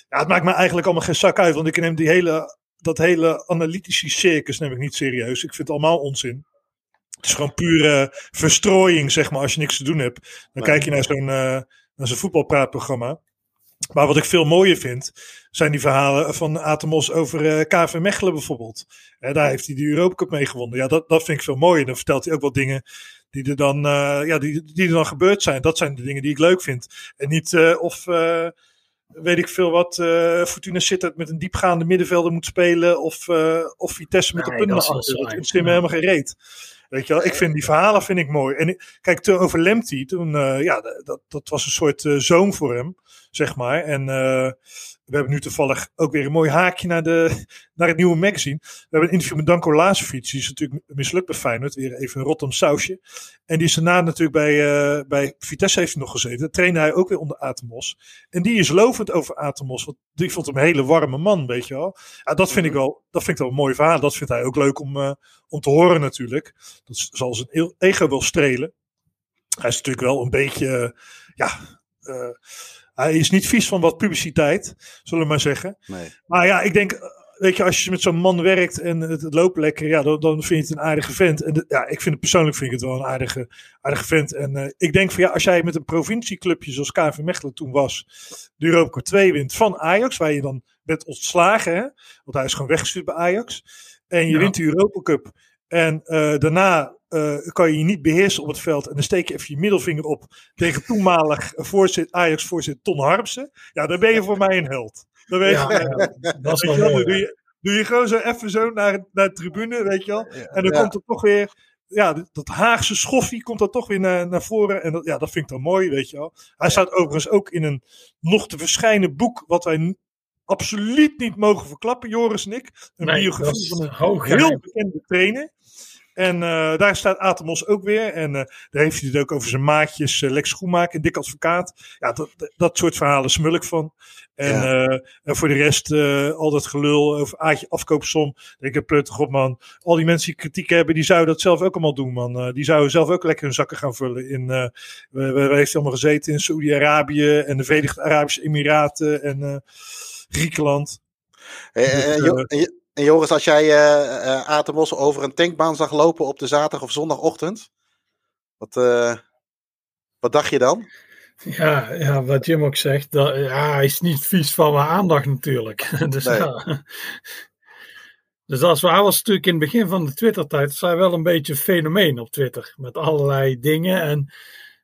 ja, het maakt me eigenlijk allemaal geen zak uit, want ik neem die hele, dat hele analytische circus neem ik niet serieus. Ik vind het allemaal onzin. Het is gewoon pure verstrooiing, zeg maar, als je niks te doen hebt. Dan kijk je naar zo'n eh, naar zo'n voetbalpraatprogramma. Maar wat ik veel mooier vind, zijn die verhalen van Atemos over eh KV Mechelen bijvoorbeeld. Hè, daar heeft hij de Europa Cup mee gewonnen. Ja, dat, dat vind ik veel mooier. Dan vertelt hij ook wat dingen die er dan, eh, ja, die, die er dan gebeurd zijn. Dat zijn de dingen die ik leuk vind. En niet eh, of, eh, weet ik veel wat, eh Fortuna Sittard met een diepgaande middenvelder moet spelen. Of, eh, of Vitesse met Nee, de punten is achter. Dat me helemaal geen reet. Weet je wel, ik vind die verhalen vind ik mooi. En ik- kijk, toen over Lemty, toen, eh, ja, dat, dat was een soort eh, zoon voor hem, zeg maar. En eh, we hebben nu toevallig ook weer een mooi haakje naar, de, naar het nieuwe magazine. We hebben een interview met Danko Lazovic, die is natuurlijk mislukt bij Feyenoord, weer even een Rotterdam sausje. En die is daarna natuurlijk bij, eh, bij Vitesse heeft hij nog gezeten. Daar trainde hij ook weer onder Atemos. En die is lovend over Atemos, want die vond hem een hele warme man, weet je wel. Ja, dat vind ik wel, dat vind ik wel een mooi verhaal. Dat vindt hij ook leuk om, eh, om te horen natuurlijk. Dat zal zijn e- ego wel strelen. Hij is natuurlijk wel een beetje, eh, ja, eh, hij is niet vies van wat publiciteit, zullen we maar zeggen. Nee. Maar ja, ik denk, weet je, als je met zo'n man werkt en het, het loopt lekker, ja, dan, dan vind je het een aardige vent. En de- ja, ik vind het persoonlijk vind ik het wel een aardige, aardige vent. En eh, ik denk van ja, als jij met een provincieclubje zoals KV Mechelen toen was, de Europa Cup 2 wint van Ajax, waar je dan bent ontslagen, hè, want hij is gewoon weggestuurd bij Ajax. En je Ja. wint de Europa Cup. En eh, daarna eh, kan je je niet beheersen op het veld. En dan steek je even je middelvinger op tegen toenmalig voorzit, Ajax-voorzitter Ton Harmsen. Ja, dan ben je voor mij een held. Dan ben je, Ja, ja, dat is wel Weet je wel, mooi, dan doe, je, doe je gewoon zo even zo naar, naar de tribune, weet je wel. En dan Ja. komt er toch weer, ja, dat- Haagse schoffie komt dan toch weer naar, naar voren. En dat, ja, dat vind ik dan mooi, weet je wel. Hij staat overigens ook in een nog te verschijnen boek, wat wij absoluut niet mogen verklappen, Joris en ik. Een Nee, biografie van een hoog heel bekende trainer. En eh, daar staat Atemos ook weer. En eh, daar heeft hij het ook over zijn maatjes uh, Lex Schoenmaker en Dick Advocaat. Ja, dat, dat soort verhalen smul ik van. En, Ja. eh, en voor de rest eh, al dat gelul over Aatje afkoopsom. Denk ik, pleutig op man. Al die mensen die kritiek hebben, die zouden dat zelf ook allemaal doen man. Die zouden zelf ook lekker hun zakken gaan vullen. In, eh waar, heeft hij allemaal gezeten? In Saoedi-Arabië en de Verenigde Arabische Emiraten en eh, Griekenland. Eh, eh, Dus, Jo- eh, en Jo- en Joris, als jij eh eh, Atemos over een tankbaan zag lopen op de zaterdag of zondagochtend, wat, eh, wat dacht je dan? Ja, ja, wat Jim ook zegt, dat, ja, hij is niet vies van mijn aandacht natuurlijk. dus, Nee. ja. dus als hij was natuurlijk in het begin van de Twitter-tijd, was hij wel een beetje een fenomeen op Twitter. Met allerlei dingen. En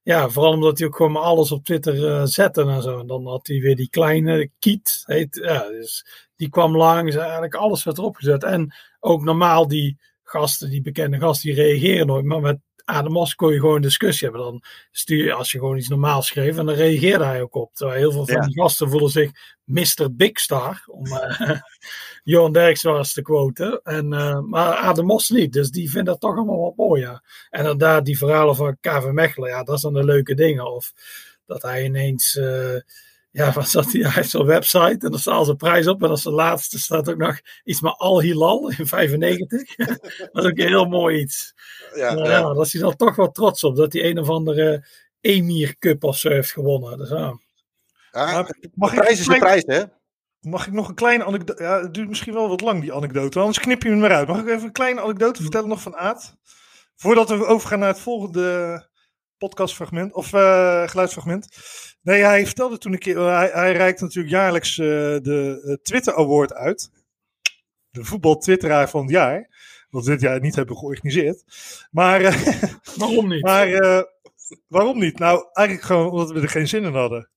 ja, vooral omdat hij ook gewoon maar alles op Twitter eh, zette en zo. En dan had hij weer die kleine Kiet. Heet, ja, dus die kwam langs, eigenlijk alles werd erop gezet. En ook normaal die gasten, die bekende gasten, die reageren nooit. Maar met Ademos kon je gewoon een discussie hebben. Dan stuur je, als je gewoon iets normaals schreef, en dan reageerde hij ook op. Terwijl heel veel van Ja. die gasten voelen zich Mr. Big Star, om eh Johan Derks wel eens te quoten. En, eh, maar Ademos niet, dus die vindt dat toch allemaal wat mooi. Ja. En inderdaad, die verhalen van KV Mechelen, ja, dat zijn de leuke dingen. Of dat hij ineens... eh, ja, wat zat hij? Hij heeft zo'n website en dan staat zijn prijs op. En als de laatste staat ook nog iets met Al Hilal in 95. dat is ook een heel mooi iets. Ja, Ja, ja. daar is hij dan toch wel trots op. Dat hij een of andere Emir Cup of zo heeft gewonnen. Dus, ja. Ja, de mag ik prijs is de een prijs, hè? Mag ik nog een kleine anekdote? Ja, het duurt misschien wel wat lang, die anekdote. Anders knip je hem eruit. Mag ik even een kleine anekdote vertellen nog van Aad? Voordat we overgaan naar het volgende podcastfragment. Of eh, geluidsfragment. Nee, hij vertelde toen een keer... Hij, hij reikt natuurlijk jaarlijks eh, de eh, Twitter Award uit. de voetbaltwitteraar van het jaar. Wat we dit jaar niet hebben georganiseerd. Maar, eh, Waarom niet? maar eh, waarom niet? Nou, eigenlijk gewoon omdat we er geen zin in hadden.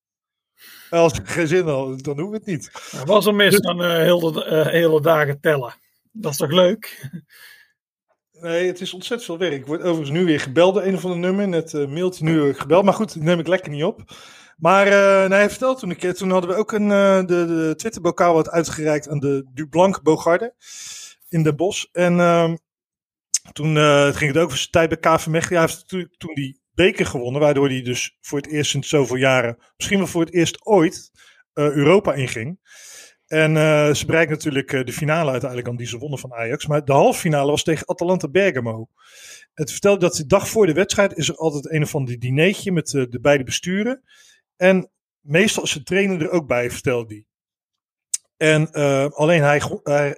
Als we geen zin in hadden, dan doen we het niet. Was er mis dan eh, hele, eh, hele dagen tellen. Dat is toch leuk? Nee, het is ontzettend veel werk. Ik word overigens nu weer gebeld door een of ander nummer. Net een mailtje nu weer gebeld. Maar goed, neem ik lekker niet op. Maar eh nee, hij vertelde toen keer. Toen hadden we ook een, eh, de, de Twitterbokaal wat uitgereikt aan de Dublanc Bogarde in Den Bosch. En ehm, toen eh, ging het ook over zijn tijd bij KV Mechelen. Hij heeft toen die beker gewonnen. Waardoor hij dus voor het eerst sinds zoveel jaren, misschien wel voor het eerst ooit, eh, Europa inging. En eh, ze bereikten natuurlijk eh, de finale uiteindelijk aan die ze wonnen van Ajax. Maar de halve finale was tegen Atalanta Bergamo. Het vertelde dat de dag voor de wedstrijd is er altijd een of ander dineetje met eh, de beide besturen. En meestal is de trainer er ook bij, vertelde hij. En alleen hij,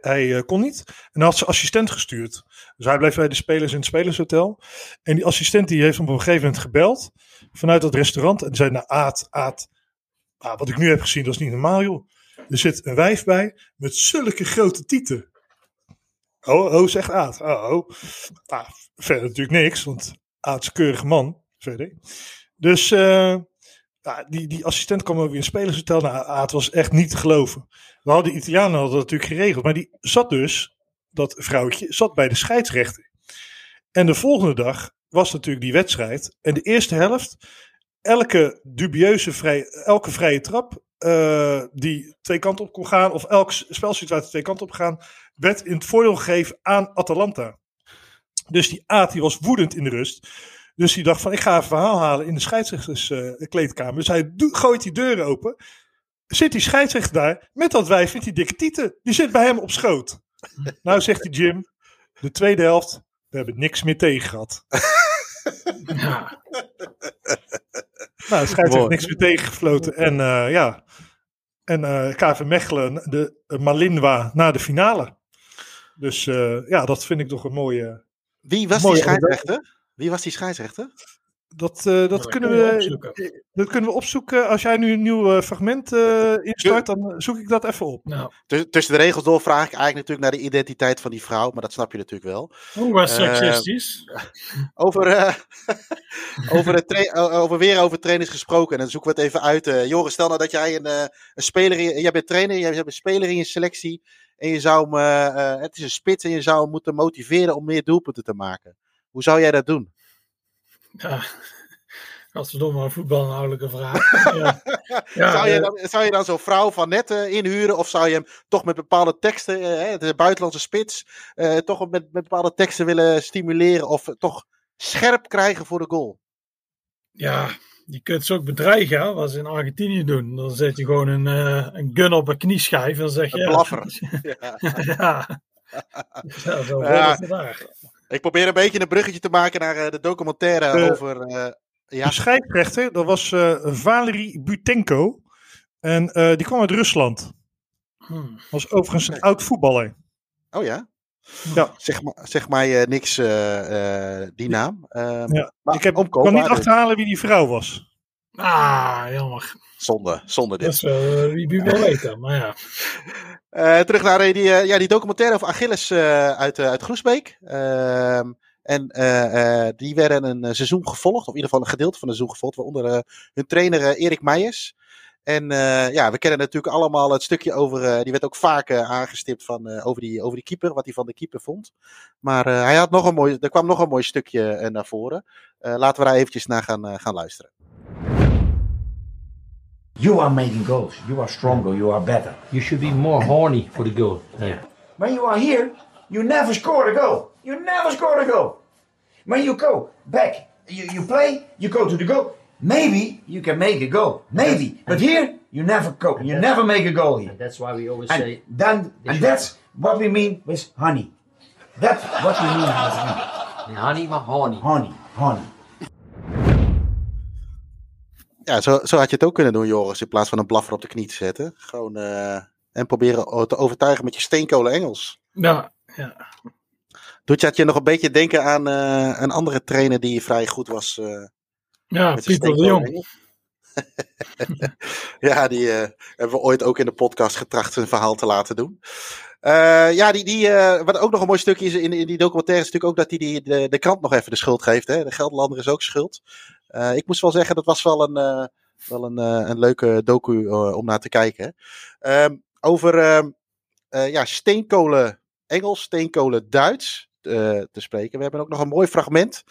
hij, kon niet. En hij had zijn assistent gestuurd. Dus hij bleef bij de spelers in het spelershotel. En die assistent die heeft hem op een gegeven moment gebeld. Vanuit dat restaurant. En die zei, nou Aad, Aad. ah, wat ik nu heb gezien, dat is niet normaal joh. Er zit een wijf bij met zulke grote tieten. Oh, oh zegt Aad. Oh, oh. Nou, verder natuurlijk niks, want Aad is een keurige man. Verder. Dus eh, die, die assistent kwam ook weer in spelershotel. Nou, Aad was echt niet te geloven. We hadden de Italianen hadden dat natuurlijk geregeld. Maar die zat dus, dat vrouwtje, zat bij de scheidsrechter. En de volgende dag was natuurlijk die wedstrijd. En de eerste helft, elke dubieuze vrij, elke vrije trap eh, die twee kanten op kon gaan, of elke s- spelsituatie twee kanten op gaan, werd in het voordeel gegeven aan Atalanta. Dus die Aad die was woedend in de rust. Dus die dacht van, ik ga een verhaal halen in de scheidsrechterskleedkamer. dus hij gooit die deuren open. Zit die scheidsrechter daar met dat wijf met die dikke tieten. Die zit bij hem op schoot. nou zegt die Jim, de tweede helft, we hebben niks meer tegen gehad. Ja. Nou, de scheidsrechter Mooi. niks meer tegengefloten. En eh, ja, en eh KV Mechelen, de uh, Malinwa, naar de finale. Dus eh, ja, dat vind ik toch een mooie... Wie was mooie die scheidsrechter? Wie was die scheidsrechter? Dat, eh, dat, kunnen we, dat kunnen we opzoeken. Als jij nu een nieuw eh, fragment eh, instart, dan zoek ik dat even op. Nou, Tuss- Tussen de regels door vraag ik eigenlijk natuurlijk naar de identiteit van die vrouw, maar dat snap je natuurlijk wel. hoe was Eh, seksistisch? Over, eh, over, het over weer over trainers gesproken. En dan zoeken we het even uit. eh Joris, stel nou dat jij een, eh, een speler. In, jij bent trainer, jij hebt een speler in je selectie. En je zou hem. eh, eh, het is een spits en je zou hem moeten motiveren om meer doelpunten te maken. Hoe zou jij dat doen? Ja. Godverdomme, een voetbalinhoudelijke vraag. Ja. Ja, zou, je eh, dan, zou je dan zo'n vrouw van net eh, inhuren? Of zou je hem toch met bepaalde teksten, eh, de buitenlandse spits, toch met, met bepaalde teksten willen stimuleren? Of toch scherp krijgen voor de goal? ja, je kunt ze ook bedreigen, hè, wat ze in Argentinië doen. Dan zet je gewoon een, een gun op een knieschijf en dan zeg je... Een ja, blaffer. ja. ja. Ja, zo Ja. Ik probeer een beetje een bruggetje te maken naar eh, de documentaire Eh, over. eh, ja, De scheidsrechter, dat was eh Valery Butenko. En eh, die kwam uit Rusland. Hmm. Was overigens een oud voetballer. oh ja? Ja. Zeg, maar, zeg mij eh, niks, eh, eh, die naam. Ja. maar ik heb, kon omkoopbaar niet achterhalen wie die vrouw was. Ah, jammer. Zonde, zonde Dat dit. is wel eh, wie wie wil weten, maar ja. Eh, terug naar eh, die, ja, die documentaire over Achilles uit, uit Groesbeek. Ehm, en die werden een seizoen gevolgd, of in ieder geval een gedeelte van het seizoen gevolgd, waaronder hun trainer Erik Meijers. En ja, we kennen natuurlijk allemaal het stukje over, die werd ook vaak aangestipt van, over, die, over die keeper, wat hij van de keeper vond. Maar hij had nog een mooi, er kwam nog een mooi stukje naar voren. Laten we daar eventjes naar gaan, gaan luisteren. You are making goals. You are stronger. You are better. You should be more horny for the goal. Yeah. When you are here, you never score a goal. You never score a goal. When you go back, you, you play, you go to the goal. Maybe you can make a goal. Maybe. But here, you never go. You never make a goal here. That's why we always And say then, and that's what we mean with honey. That's what we mean with honey. honey, maar horny. Honey, honey. Ja, zo, zo had je het ook kunnen doen, Joris, in plaats van een blaffer op de knie te zetten. Gewoon, eh, en proberen te overtuigen met je steenkolen Engels. Ja, ja. Doet je, had je nog een beetje denken aan eh, een andere trainer die vrij goed was? eh, Ja, Pieter de Jong. Ja, die hebben we ooit ook in de podcast getracht een verhaal te laten doen. Ja, die, die, wat ook nog een mooi stukje is in, in die documentaire is natuurlijk ook dat hij die, de, de krant nog even de schuld geeft. Hè? De Gelderlander is ook schuld. Eh, ik moest wel zeggen, dat was wel een, eh, wel een, eh, een leuke docu om naar te kijken. Ehm, over ehm, eh, ja, steenkolen Engels, steenkolen Duits te spreken. We hebben ook nog een mooi fragment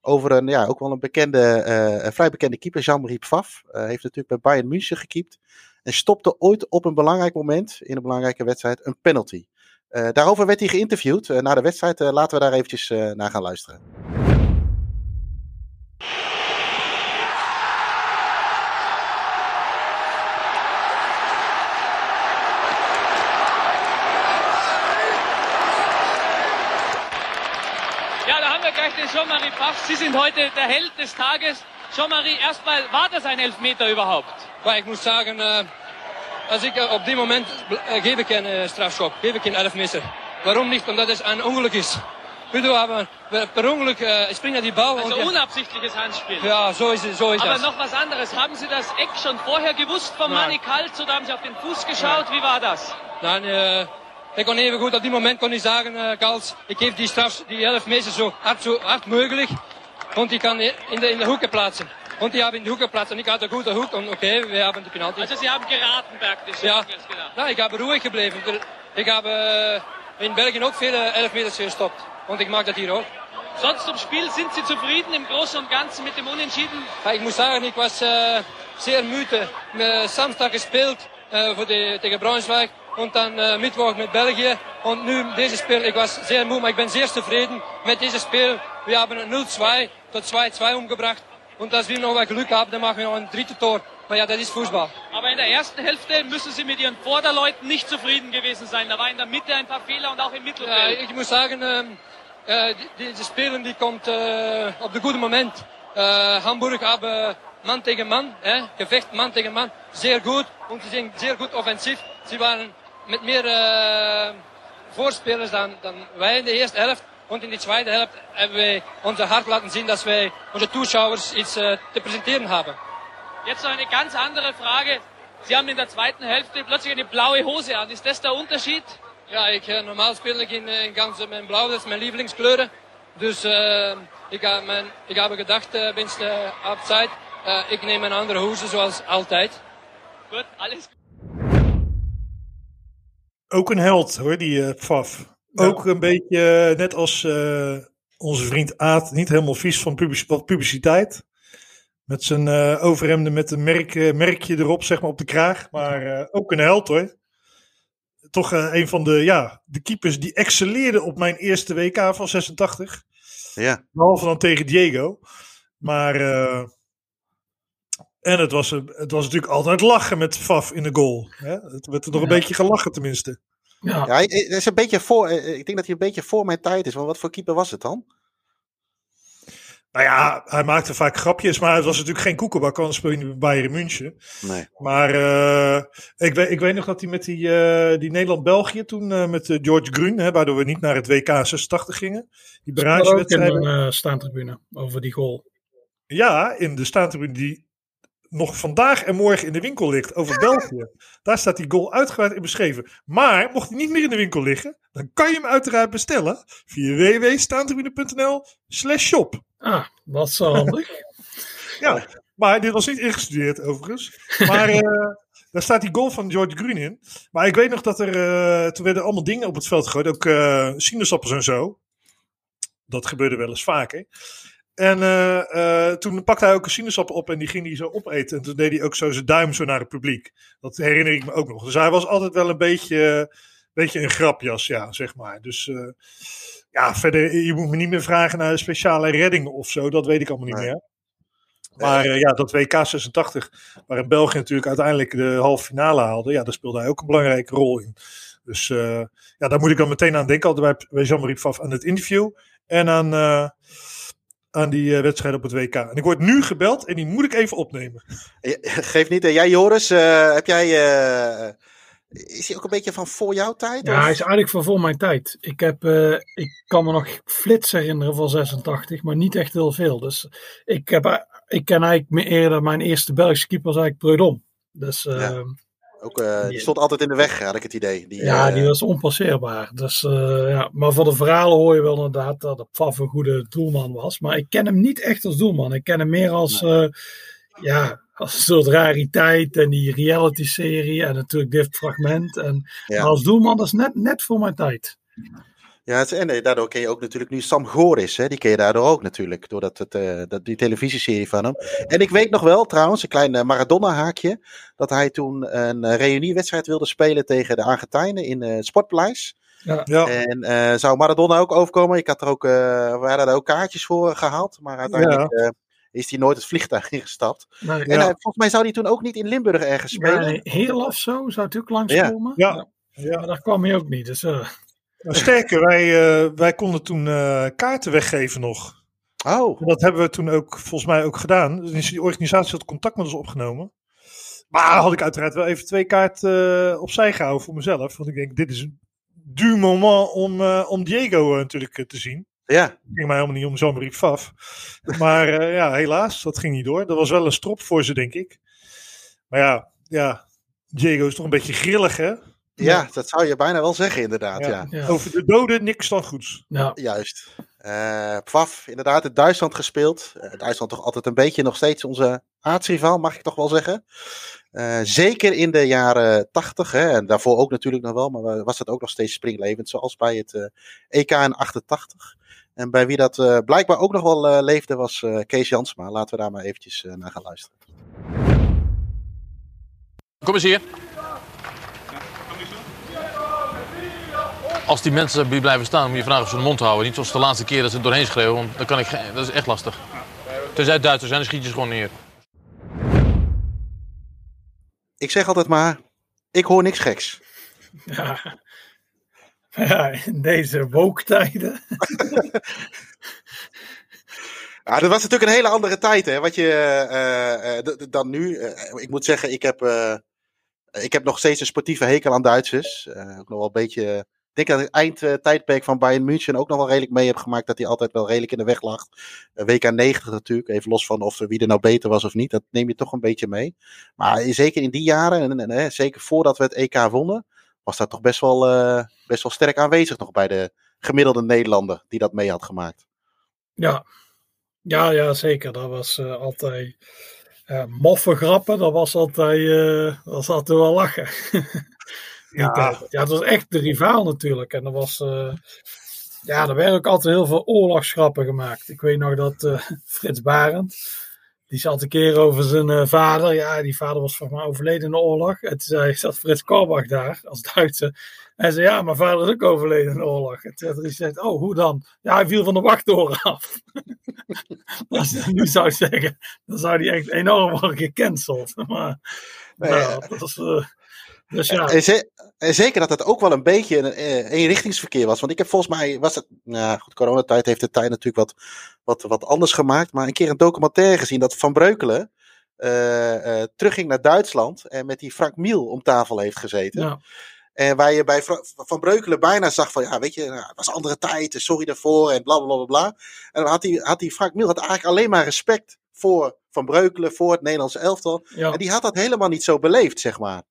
over een, ja, ook wel een bekende, vrij bekende keeper, Jean-Marie Pfaff. Heeft natuurlijk bij Bayern München gekiept. En stopte ooit op een belangrijk moment, in een belangrijke wedstrijd, een penalty. Daarover werd hij geïnterviewd eh, na de wedstrijd. Laten we daar eventjes naar gaan luisteren. Haben wir gleich den Jean-Marie Pfaff. Sie sind heute der Held des Tages. Jean-Marie, erstmal, war das ein Elfmeter überhaupt? Moet zeggen, uh, als ik uh, op dit moment geef ik een uh, strafschop, geef ik een elfmeter. Waarom niet? Omdat het een ongeluk is. Weet du, aber per ongeluk uh, springt er die Ball. Also und, unabsichtliches Handspiel. Ja, so ist, so ist Aber das. noch was anderes. Haben Sie das Eck schon vorher gewusst von Nein. Mani Kalt oder haben Sie auf den Fuß geschaut? Wie war das? Nein, uh, ik kon even goed, op dit moment kon ik zeggen, uh, Kals, ik geef die straf, die elfmeter zo hard, zo hard mogelijk. Want die kan in de, in de hoeken plaatsen. Und die haben in die Hoek geplaatst und ich hatte gute Hoek und okay, wir haben die Penalty. Also Sie haben geraten praktisch. Ja, Jetzt genau. nou, ik heb ruhig gebleven. Ik heb uh, in België ook veel elfmeters gestopt. Want ik mag dat hier ook. Sonst zum Spiel, sind Sie zufrieden im Großen und Ganzen mit dem Unentschieden? Ja, ik moet zeggen, ik was zeer müde. Uh, Samstag gespeeld uh, voor de, tegen Braunschweig. En dan uh, Mittwoch met België. En nu deze speel, ik was zeer moe, maar ik ben zeer tevreden met deze speel. We hebben een 0-2 tot 2-2 umgebracht. Und als wir noch mal Glück haben, dann machen wir noch ein drittes Tor. Aber ja, das ist Fußball. Aber in der ersten Hälfte müssen Sie mit Ihren Vorderleuten nicht zufrieden gewesen sein. Da war in der Mitte ein paar Fehler und auch im Ja, Mittelfeld. ich muss sagen, äh, die, diese Spielen, die kommt äh, auf den guten Moment. Äh, Hamburg haben Mann gegen Mann, äh, Gefecht Mann gegen Mann, sehr gut und sie sind sehr gut offensiv. Sie waren mit mehr äh, Vorspielers dan, dan wij in de eerste helft. Und in die zweite Hälfte haben wir unser Hart lassen sehen, dass wir unsere Zuschauer iets äh, zu präsentieren haben. Jetzt noch eine ganz andere Frage. Sie haben in der zweiten Hälfte plötzlich eine blaue Hose an. Ist das der Unterschied? Ja, ik, eh, normaal speel ik in, eh, in ganz mijn blauw, dat is mijn lievelingskleuren. Dus ik, heb mijn, ik heb gedacht, uh, binnen de halbzeit, eh, ik neem een andere hoze zoals altijd. Gut, alles Ook een held hoor, die Pfaff. Ook een beetje, eh, net als eh, onze vriend Aad, niet helemaal vies van publiciteit. Met zijn eh, overhemden met een merk, merkje erop, zeg maar, op de kraag. Maar ook een held hoor. Toch een van de, ja, de keepers die excelleerde op mijn eerste WK van 86. Ja. Behalve dan tegen Diego. Maar, eh, en het was, een- het was natuurlijk altijd lachen met Faf in de goal. Hè? Het werd er nog een beetje gelachen tenminste. Ja, hij is een beetje voor, eh, ik denk dat hij een beetje voor mijn tijd is. Want wat voor keeper was het dan? Nou ja, hij maakte vaak grapjes, maar het was natuurlijk geen koekenbak, anders speel je niet bij Bayern München. Nee. Maar eh, ik, weet, ik weet nog dat hij met die, eh, die Nederland-België toen eh, met George Grun, hè, waardoor we niet naar het WK 86 gingen. Die in barragewedstrijd. een eh, staantribune over die goal. Ja, in de staantribune die nog vandaag en morgen in de winkel ligt over België. Daar staat die goal uitgebreid in beschreven. Maar mocht hij niet meer in de winkel liggen, dan kan je hem uiteraard bestellen via www.staantribune.nl slash shop. Ah, is wel handig. Ja, maar dit was niet ingestudeerd overigens. Maar eh, daar staat die goal van George Green in. Maar ik weet nog dat er, eh, toen werden allemaal dingen op het veld gegooid. Ook eh sinaasappels en zo. Dat gebeurde wel eens vaker. En eh, eh, toen pakte hij ook een sinaasappel op en die ging hij zo opeten. En toen deed hij ook zo zijn duim zo naar het publiek. Dat herinner ik me ook nog. Dus hij was altijd wel een beetje, beetje een grapjas, ja, zeg maar. Dus eh, ja, verder, je moet me niet meer vragen naar speciale reddingen of zo. Dat weet ik allemaal niet meer. Maar ja, dat WK 86, waarin België natuurlijk uiteindelijk de halve finale haalde, ja, daar speelde hij ook een belangrijke rol in. Dus ja, daar moet ik dan meteen aan denken, altijd bij, bij Jean-Marie Pfaff aan het interview en aan, aan die eh, wedstrijd op het WK. En ik word nu gebeld en die moet ik even opnemen. Geef niet. eh, jij Joris, eh, heb jij... eh, is hij ook een beetje van voor jouw tijd? Ja, of? hij is eigenlijk van voor mijn tijd. Ik, heb, eh, ik kan me nog flits herinneren van 86, maar niet echt heel veel. Dus ik heb, ik ken eigenlijk meer eerder mijn eerste Belgische keeper was eigenlijk Preudom. Dus uh, Ook, uh, die stond altijd in de weg, had ik het idee. Die, ja, uh, die was onpasseerbaar. Dus, uh, ja. Maar van de verhalen hoor je wel inderdaad dat Pfaff een goede doelman was. Maar ik ken hem niet echt als doelman. Ik ken hem meer als, nee. ja, als een soort rariteit en die reality-serie en natuurlijk dit fragment. En ja. als doelman, dat is net, net voor mijn tijd. Ja, en daardoor ken je ook natuurlijk nu Sam Goris. Hè? Die ken je daardoor ook natuurlijk. Door dat, het, uh, dat, die televisieserie van hem. En ik weet nog wel trouwens, een klein uh, Maradona-haakje. Dat hij toen een uh, reuniewedstrijd wilde spelen tegen de Argentijnen in het Sportpaleis. Ja. Ja. En zou Maradona ook overkomen? Ik had er ook, we hadden er ook kaartjes voor gehaald. Maar uiteindelijk Ja. is hij nooit het vliegtuig ingestapt. Nee. En volgens mij zou hij toen ook niet in Limburg ergens spelen. Ja, heel of zo zou het ook langskomen. Ja. Maar daar kwam hij ook niet. Dus, uh... Nou, sterker, wij, uh, wij konden toen uh, kaarten weggeven nog. Oh. En dat hebben we toen ook volgens mij ook gedaan. Dus die organisatie had contact met ons opgenomen. Maar had ik uiteraard wel even twee kaarten opzij gehouden voor mezelf. Want ik denk, dit is een duur moment om, om Diego natuurlijk te zien. Ja. Het ging mij helemaal niet om Jean-Marie Faf. Maar ja, helaas, dat ging niet door. Dat was wel een strop voor ze, denk ik. Maar ja, ja Diego is toch een beetje grillig, hè? Ja, dat zou je bijna wel zeggen, inderdaad. Ja. Ja. Over de doden niks dan goeds. Ja. Juist. Uh, Pfaff, inderdaad, in Duitsland gespeeld. Uh, Duitsland toch altijd een beetje nog steeds onze aardsrivaal, mag ik toch wel zeggen. Uh, zeker in de jaren tachtig, en daarvoor ook natuurlijk nog wel, maar was het ook nog steeds springlevend, zoals bij het EK in 88. En bij wie dat blijkbaar ook nog wel leefde, was Kees Jansma. Laten we daar maar eventjes naar gaan luisteren. Kom eens hier. Als die mensen bij blijven staan, moet je vragen of ze hun mond houden. Niet zoals de laatste keer dat ze er doorheen schreeuwen, want dan kan ik geen, dat is echt lastig. Tenzij het Duitsers zijn, dan schiet je ze gewoon neer. Ik zeg altijd maar, ik hoor niks geks. Ja, ja in deze woke-tijden. Ja, dat was natuurlijk een hele andere tijd, hè, wat je, uh, uh, dan nu. Uh, ik moet zeggen, ik heb, ik heb nog steeds een sportieve hekel aan Duitsers. ook nog wel een beetje denk dat het eindtijdperk van Bayern München ook nog wel redelijk mee heb gemaakt. Dat hij altijd wel redelijk in de weg lag. WK 90 natuurlijk. Even los van of wie er nou beter was of niet. Dat neem je toch een beetje mee. Maar zeker in die jaren. En, zeker voordat we het EK wonnen. Was dat toch best wel, uh, best wel sterk aanwezig nog bij de gemiddelde Nederlander. Die dat mee had gemaakt. Ja, ja, ja zeker. Dat was altijd... Uh, moffe grappen, dat was altijd, dat was altijd wel lachen. ja. ja, het was echt de rivaal natuurlijk. En er was, uh, ja, er werden ook altijd heel veel oorlogsgrappen gemaakt. Ik weet nog dat uh, Frits Barend, die zat een keer over zijn uh, vader. Ja, die vader was volgens mij overleden in de oorlog. En toen zei, zat Frits Korbach daar, als Duitser. En zei, ja, mijn vader is ook overleden in de oorlog. En toen zei oh, hoe dan? Ja, hij viel van de wachttoren af. Als je nu zou zeggen, dan zou hij echt enorm worden gecanceld. Maar, nee, nou, dat was... Dus ja. en, ze, en, zeker dat het ook wel een beetje een eenrichtingsverkeer was. Want ik heb volgens mij, was het, nou goed, coronatijd heeft de tijd natuurlijk wat, wat, wat anders gemaakt. Maar een keer een documentaire gezien dat Van Breukelen uh, uh, terugging naar Duitsland. En met die Frank Miel om tafel heeft gezeten. Ja. En waar je bij Van Breukelen bijna zag van, ja, weet je, nou, het was andere tijd, sorry daarvoor en bla bla bla bla. En dan had die, had die Frank Miel had eigenlijk alleen maar respect voor Van Breukelen, voor het Nederlandse elftal. Ja. En die had dat helemaal niet zo beleefd, zeg maar.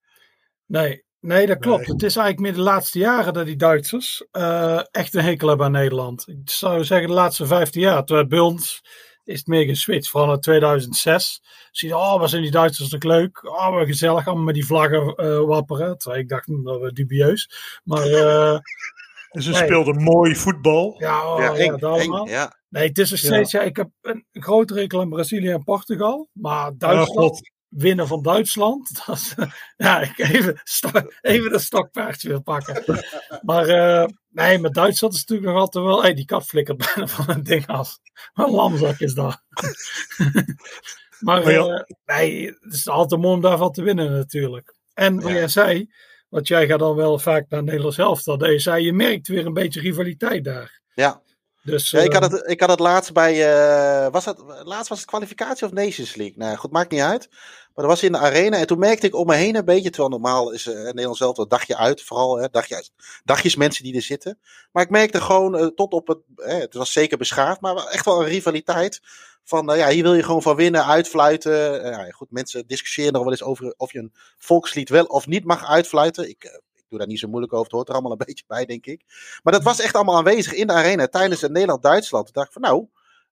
Nee, nee, dat klopt. Nee. Het is eigenlijk meer de laatste jaren dat die Duitsers uh, echt een hekel hebben aan Nederland. Ik zou zeggen de laatste 15 jaar. Terwijl bij ons is het meer geswitcht. Vooral in 2006. Zie je, oh, wat zijn die Duitsers toch leuk. Oh, wat gezellig. Allemaal met die vlaggen uh, wapperen. Terwijl ik dacht, dat was dubieus. Maar... Uh, dus ze nee. speelden mooi voetbal. Ja, oh, ja, allemaal. Nee, het is er steeds, ja. ja. ik heb een grote rekel aan Brazilië en Portugal. Maar Duitsland... Oh, winnen van Duitsland. Dat is, ja, ik even, even een stokpaardje wil pakken. Maar uh, nee, met Duitsland is natuurlijk nog altijd wel. Hey, die kat flikkert bijna van een ding af. Wat een lamzak is dat. maar uh, nee, het is altijd mooi om daarvan te winnen natuurlijk. En wat jij zei, want jij gaat dan wel vaak naar Nederlands elftal. Dat je zei, je merkt weer een beetje rivaliteit daar. Ja. Dus, ja, ik, had het, ik had het laatst bij. Uh, was het, laatst was het kwalificatie of Nations League? Nou goed, maakt niet uit. Maar dat was in de arena. En toen merkte ik om me heen een beetje. Terwijl normaal is uh, Nederland zelf een dagje uit. Vooral hè, dagje dagjes mensen die er zitten. Maar ik merkte gewoon uh, tot op het. het was zeker beschaafd. Maar echt wel een rivaliteit. Van ja, hier wil je gewoon van winnen, uitfluiten. ja, goed, mensen discussiëren nog wel eens over of je een volkslied wel of niet mag uitfluiten. Ik doe daar niet zo moeilijk over. Het hoort er allemaal een beetje bij, denk ik. Maar dat was echt allemaal aanwezig in de arena tijdens het Nederland-Duitsland. Toen dacht ik van nou,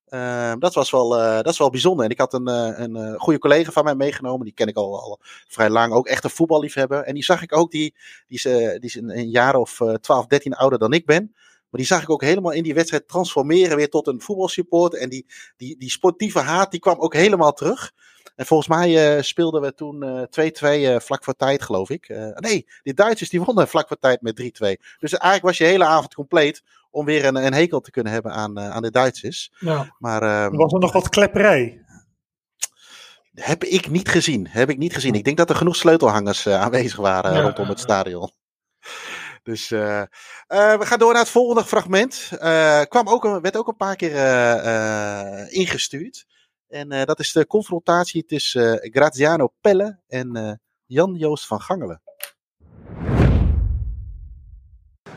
uh, dat, was wel, uh, dat is wel bijzonder. En ik had een, uh, een goede collega van mij meegenomen. Die ken ik al, al vrij lang. Ook echt een voetballiefhebber. En die zag ik ook. Die, die is, die is een, een jaar of 12, 13 ouder dan ik ben. Maar die zag ik ook helemaal in die wedstrijd transformeren weer tot een voetbalsupporter. En die, die, die sportieve haat die kwam ook helemaal terug. En volgens mij uh, speelden we toen 2-2 uh, vlak voor tijd, geloof ik. Nee, die Duitsers die wonnen vlak voor tijd met 3-2. Dus eigenlijk was je hele avond compleet om weer een, een hekel te kunnen hebben aan, aan de Duitsers. Ja. Maar, uh, was er nog wat klepperij? Heb ik niet gezien. Heb ik niet gezien. Ik denk dat er genoeg sleutelhangers aanwezig waren ja. rondom het stadion. Dus uh, uh, we gaan door naar het volgende fragment. Uh, kwam ook een, werd ook een paar keer ingestuurd. En dat is de confrontatie tussen Graziano Pelle en Jan-Joost van Gangelen.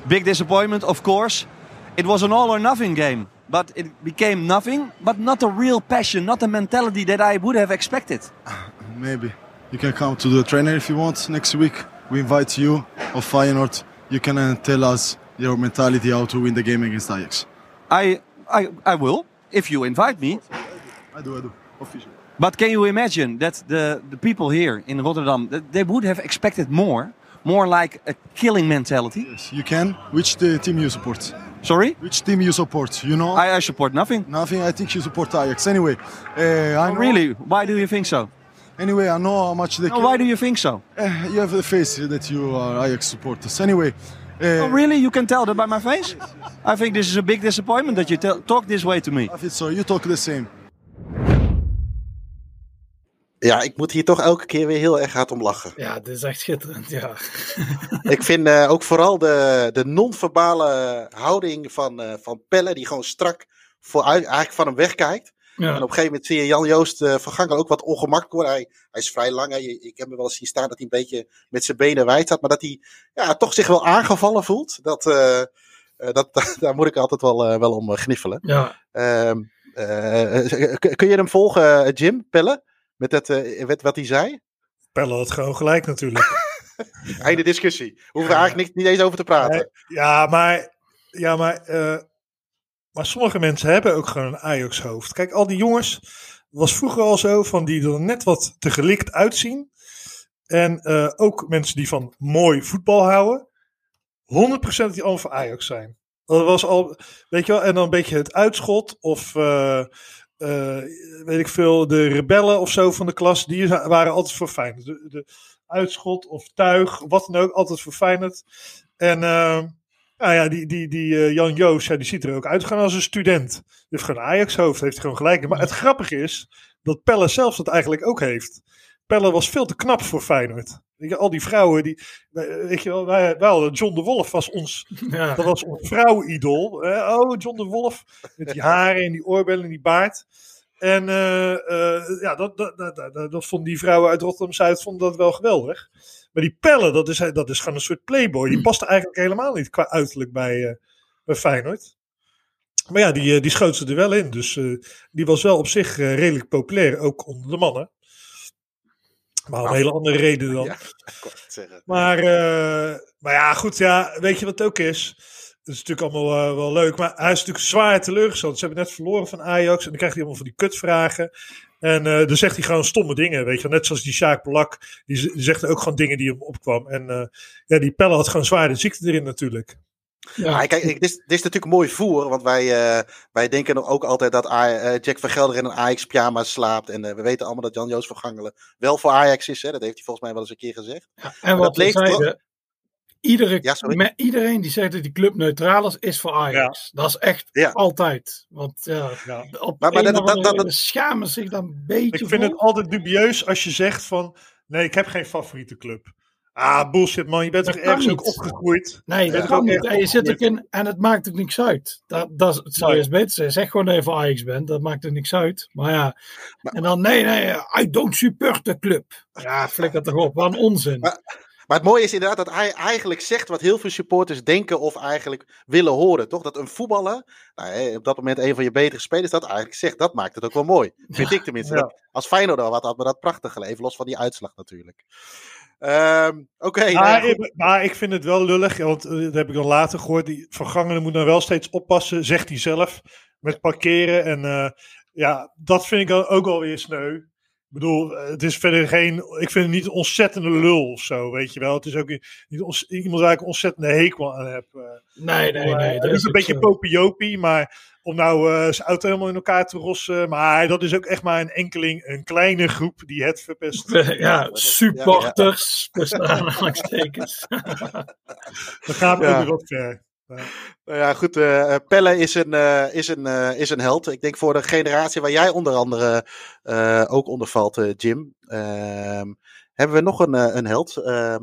Big disappointment, of course. It was an all or nothing game. But it became nothing, but not a real passion, not a mentality that I would have expected. Maybe. You can come to the trainer if you want next week. We invite you of Feyenoord you can uh, tell us your mentality how to win the game against Ajax. I, I, I will, if you invite me. I do, I do, officially. But can you imagine that the, the people here in Rotterdam, they would have expected more, more like a killing mentality? Yes, you can. Which the team you support? Sorry? Which team you support? You know? I, I support nothing. Nothing. I think you support Ajax. Anyway, uh, I oh, really? Why do you think so? Anyway, I know how much they. No, why do you think so? Uh, you have the face that you are Ajax supporters. Anyway. Uh, oh, really? You can tell that by my face? I think this is a big disappointment that you talk this way to me. I think so. You talk the same. Ja, ik moet hier toch elke keer weer heel erg hard om lachen. Ja, dit is echt schitterend, ja. ik vind uh, ook vooral de, de non-verbale houding van, uh, van Pelle, die gewoon strak vooruit, eigenlijk van hem wegkijkt. Ja. En op een gegeven moment zie je Jan-Joost uh, van Gangen ook wat ongemakkelijk worden. Hij, hij is vrij lang. Hè. Ik heb me wel eens zien staan dat hij een beetje met zijn benen wijd staat. Maar dat hij ja, toch zich wel aangevallen voelt. Dat, uh, dat, daar moet ik altijd wel, wel om gniffelen. Ja. Ehm, kun je hem volgen, Jim, Pelle? Met, het, met wat hij zei? Pelle had gewoon gelijk natuurlijk. Einde discussie. Hoeven we eigenlijk niet, niet eens over te praten. Ja, maar, ja, maar maar sommige mensen hebben ook gewoon een Ajax-hoofd. Kijk, al die jongens, was vroeger al zo, van die er net wat te gelikt uitzien. En uh, ook mensen die van mooi voetbal houden. 100% die allemaal voor Ajax zijn. Dat was al, weet je wel, en dan een beetje het uitschot of uh, uh, weet ik veel, de rebellen of zo van de klas, die waren altijd voor Feyenoord. De, de uitschot of tuig, wat dan ook, altijd voor Feyenoord. En nou ja, die, die, die uh, Jan Joos, die ziet er ook uit gewoon als een student. Die heeft gewoon Ajax-hoofd, heeft gewoon gelijk. Maar het grappige is dat Pelle zelf dat eigenlijk ook heeft. Pelle was veel te knap voor Feyenoord. Al die vrouwen, die, weet je wel, wij, wij hadden John de Wolf was ons, ja. dat was ons vrouwidol. oh, John de Wolf, met die haren en die oorbellen en die baard. En uh, uh, ja, dat, dat, dat, dat, dat vonden die vrouwen uit Rotterdam-Zuid vonden dat wel geweldig. Maar die Pelle, dat is, dat is gewoon een soort playboy. Die past eigenlijk helemaal niet qua uiterlijk bij, uh, bij Feyenoord. Maar ja, die, die schoot ze er wel in. Dus die was wel op zich redelijk populair, ook onder de mannen. Maar om een hele andere reden dan. Ja, maar, maar ja, goed, ja, weet je wat het ook is? Dat is natuurlijk allemaal uh, wel leuk. Maar hij is natuurlijk zwaar teleurgesteld. Ze hebben net verloren van Ajax. En dan krijgt hij allemaal van die kutvragen. En uh, dan zegt hij gewoon stomme dingen. Weet je, net zoals die Sjaak Polak. Die, die zegt ook gewoon dingen die hem opkwam. En ja, die Pelle had gewoon zwaar de ziekte erin natuurlijk. Ja, kijk, dit, dit, is natuurlijk mooi voer, want wij, uh, wij denken ook altijd dat uh, Jack van Gelder in een Ajax-pyjama slaapt. En uh, we weten allemaal dat Jan-Joos van Gangelen wel voor Ajax is. Hè? Dat heeft hij volgens mij wel eens een keer gezegd. Ja, en wat dat zeiden, Iedere, ja, iedereen die zegt dat die club neutraal is, is voor Ajax. Dat is echt ja. altijd. Want ja, op maar, maar dat, dat, dat, schamen zich dan een beetje Ik vind het altijd dubieus als je zegt van... Nee, ik heb geen favoriete club. Ah, bullshit man. Je bent toch ergens ook opgegroeid? Nee, dat kan niet. En, je zit ook in, en het maakt ook niks uit. Dat, dat zou je eens beter. Zeg gewoon voor Ajax bent. Dat maakt er niks uit. Maar ja. Maar, en dan, nee, nee, I don't support the club. Ja, flikker toch op. Wat een onzin. Maar, Maar het mooie is inderdaad dat hij eigenlijk zegt wat heel veel supporters denken of eigenlijk willen horen. Toch? Dat een voetballer, nou, hè, op dat moment een van je betere spelers, dat eigenlijk zegt. Dat maakt het ook wel mooi. Vind ik tenminste. Ja. Dat- als Feyenoord al wat had me dat prachtig geleverd. Los van die uitslag natuurlijk. Ehm, Oké, nou maar, ik- maar ik vind het wel lullig, want eh, dat heb ik dan later gehoord. Die Van Gangelen moet nou wel steeds oppassen, zegt hij zelf, met parkeren. En eh, ja, dat vind ik dan ook alweer sneu. Ik bedoel, het is verder geen. Ik vind het niet een ontzettende lul of zo, weet je wel. Het is ook niet ons, iemand waar ik een ontzettende hekel aan heb. eh. Nee, nee, nee. Het dat is is een beetje popiopie, maar om nou eh, zijn auto helemaal in elkaar te rossen. Maar dat is ook echt maar een enkeling, een kleine groep die het verpest. Ja, supporters, tussen aanhalingstekens. Dat gaat Ja. ook weer wat ver. Nou ja, goed. eh, Pelle is een, eh, is, een, eh, is een held. Ik denk voor de generatie waar jij onder andere eh, ook onder valt, eh, Jim. Ehm, hebben we nog een, eh, een held ehm,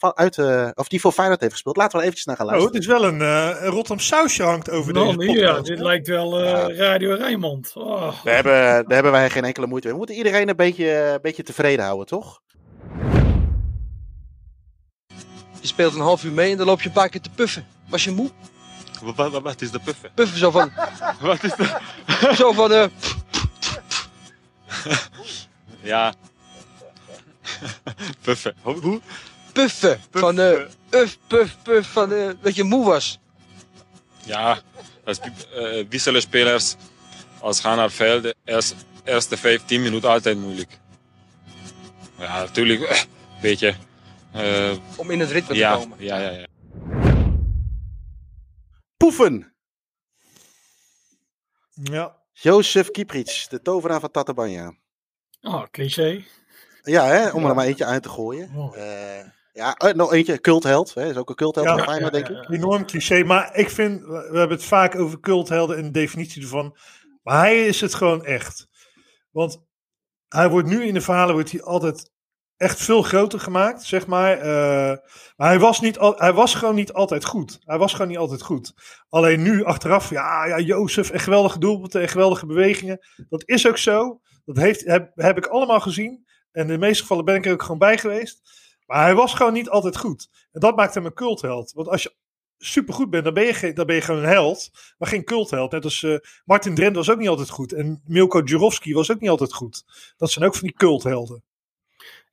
eh, uit, eh, of die voor Feyenoord heeft gespeeld. Laten we er eventjes naar gaan Oh, het luisteren. is wel een, eh Rotterdam sausje hangt over Nou, deze ja, dit lijkt wel eh, Radio Rijnmond. Oh. Daar hebben, daar hebben wij geen enkele moeite mee. We moeten iedereen een beetje, een beetje tevreden houden, toch? Je speelt een half uur mee en dan loop je een paar keer te puffen. Was je moe? Wat, wat, wat is de puffen? Puffen zo van... Wat is de... Zo van... eh, Ja. puffen. Hoe? puffen. Van... eh uf, puff, puff. Van, eh, dat je moe was. Ja, als uh, wisselen spelers als gaan naar velden, eerst, eerste 15 minuten altijd moeilijk. Ja, natuurlijk, beetje. eh, Om in het ritme te ja, komen. Ja, ja, ja. Poefen! Ja. Jozef Kieprits, de tovenaar van Tatabanya. Oh, cliché. Ja, hè, om er maar eentje uit te gooien. Eh, ja, eh, nog eentje, cultheld. Hè, is ook een cultheld van Feyenoord, denk ik. Enorm cliché, maar ik vind, we we hebben het vaak over culthelden en de definitie ervan. Maar hij is het gewoon echt. Want hij wordt nu in de verhalen wordt hij altijd echt veel groter gemaakt, zeg maar. Eh, maar hij was, niet al, hij was gewoon niet altijd goed. Hij was gewoon niet altijd goed. Alleen nu achteraf, ja, ja Jozef, echt geweldige doelpunten en geweldige bewegingen. Dat is ook zo. Dat heeft, heb, heb ik allemaal gezien. En in de meeste gevallen ben ik er ook gewoon bij geweest. Maar hij was gewoon niet altijd goed. En dat maakt hem een cultheld. Want als je supergoed bent, dan ben je, dan ben je gewoon een held. Maar geen cultheld. Net als eh, Martin Drent was ook niet altijd goed. En Milko Jurovski was ook niet altijd goed. Dat zijn ook van die culthelden.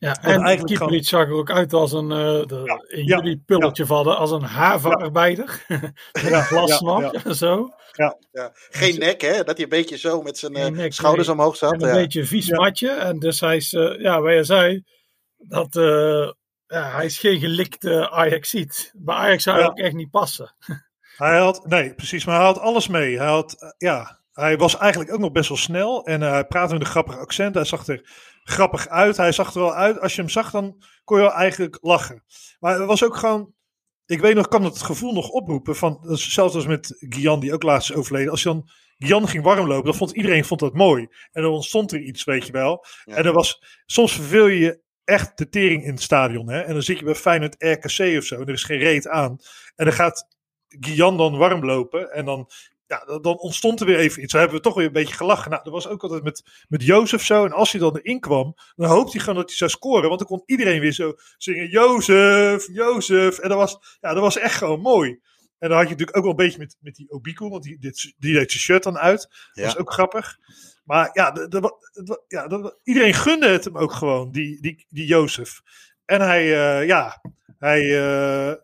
Ja, Want en eigenlijk Kieprits zag er ook uit als een, eh de, in ja, jullie pulletje vallen, als een havenarbeider. Met een glasnap, ja, ja. zo. Ja. Ja. Geen nek, hè? Dat hij een beetje zo met zijn eh, nek, schouders nee. omhoog zat. En een ja. beetje een vies matje. En dus hij is, eh, ja, waar je zei, dat eh, ja, hij is geen gelikte Ajaxiet. Bij Ajax zou hij Ja. ook echt niet passen. Hij had, nee, precies, maar hij had alles mee. Hij had, ja, hij was eigenlijk ook nog best wel snel. En eh, hij praatte met een grappig accent. Hij zag er grappig uit. Hij zag er wel uit. Als je hem zag, dan kon je wel eigenlijk lachen. Maar het was ook gewoon, ik weet nog, kan het gevoel nog oproepen van, hetzelfde als met Gian, die ook laatst is overleden. Als je dan Gian ging warmlopen, dan vond iedereen vond dat mooi. En dan ontstond er iets, weet je wel. En er was, soms verveel je je echt de tering in het stadion. Hè? En dan zit je bij Feyenoord RKC of zo. En er is geen reet aan. En dan gaat Gian dan warm lopen. En dan, ja, dan- ontstond er weer even iets. Dan hebben we toch weer een beetje gelachen. Nou, dat was ook altijd met, met Jozef zo. En als hij dan erin kwam, dan hoopte hij gewoon dat hij zou scoren. Want dan kon iedereen weer zo zingen: Jozef, Jozef. En dat was, ja, dat was echt gewoon mooi. En dan had je natuurlijk ook wel een beetje met, met die Obiku, want die, dit, die deed zijn shirt dan uit. Dat Ja. was ook grappig. Maar ja, de, de, de- ja de- iedereen gunde het hem ook gewoon, die, die, die Jozef. En hij, eh, ja, hij, eh,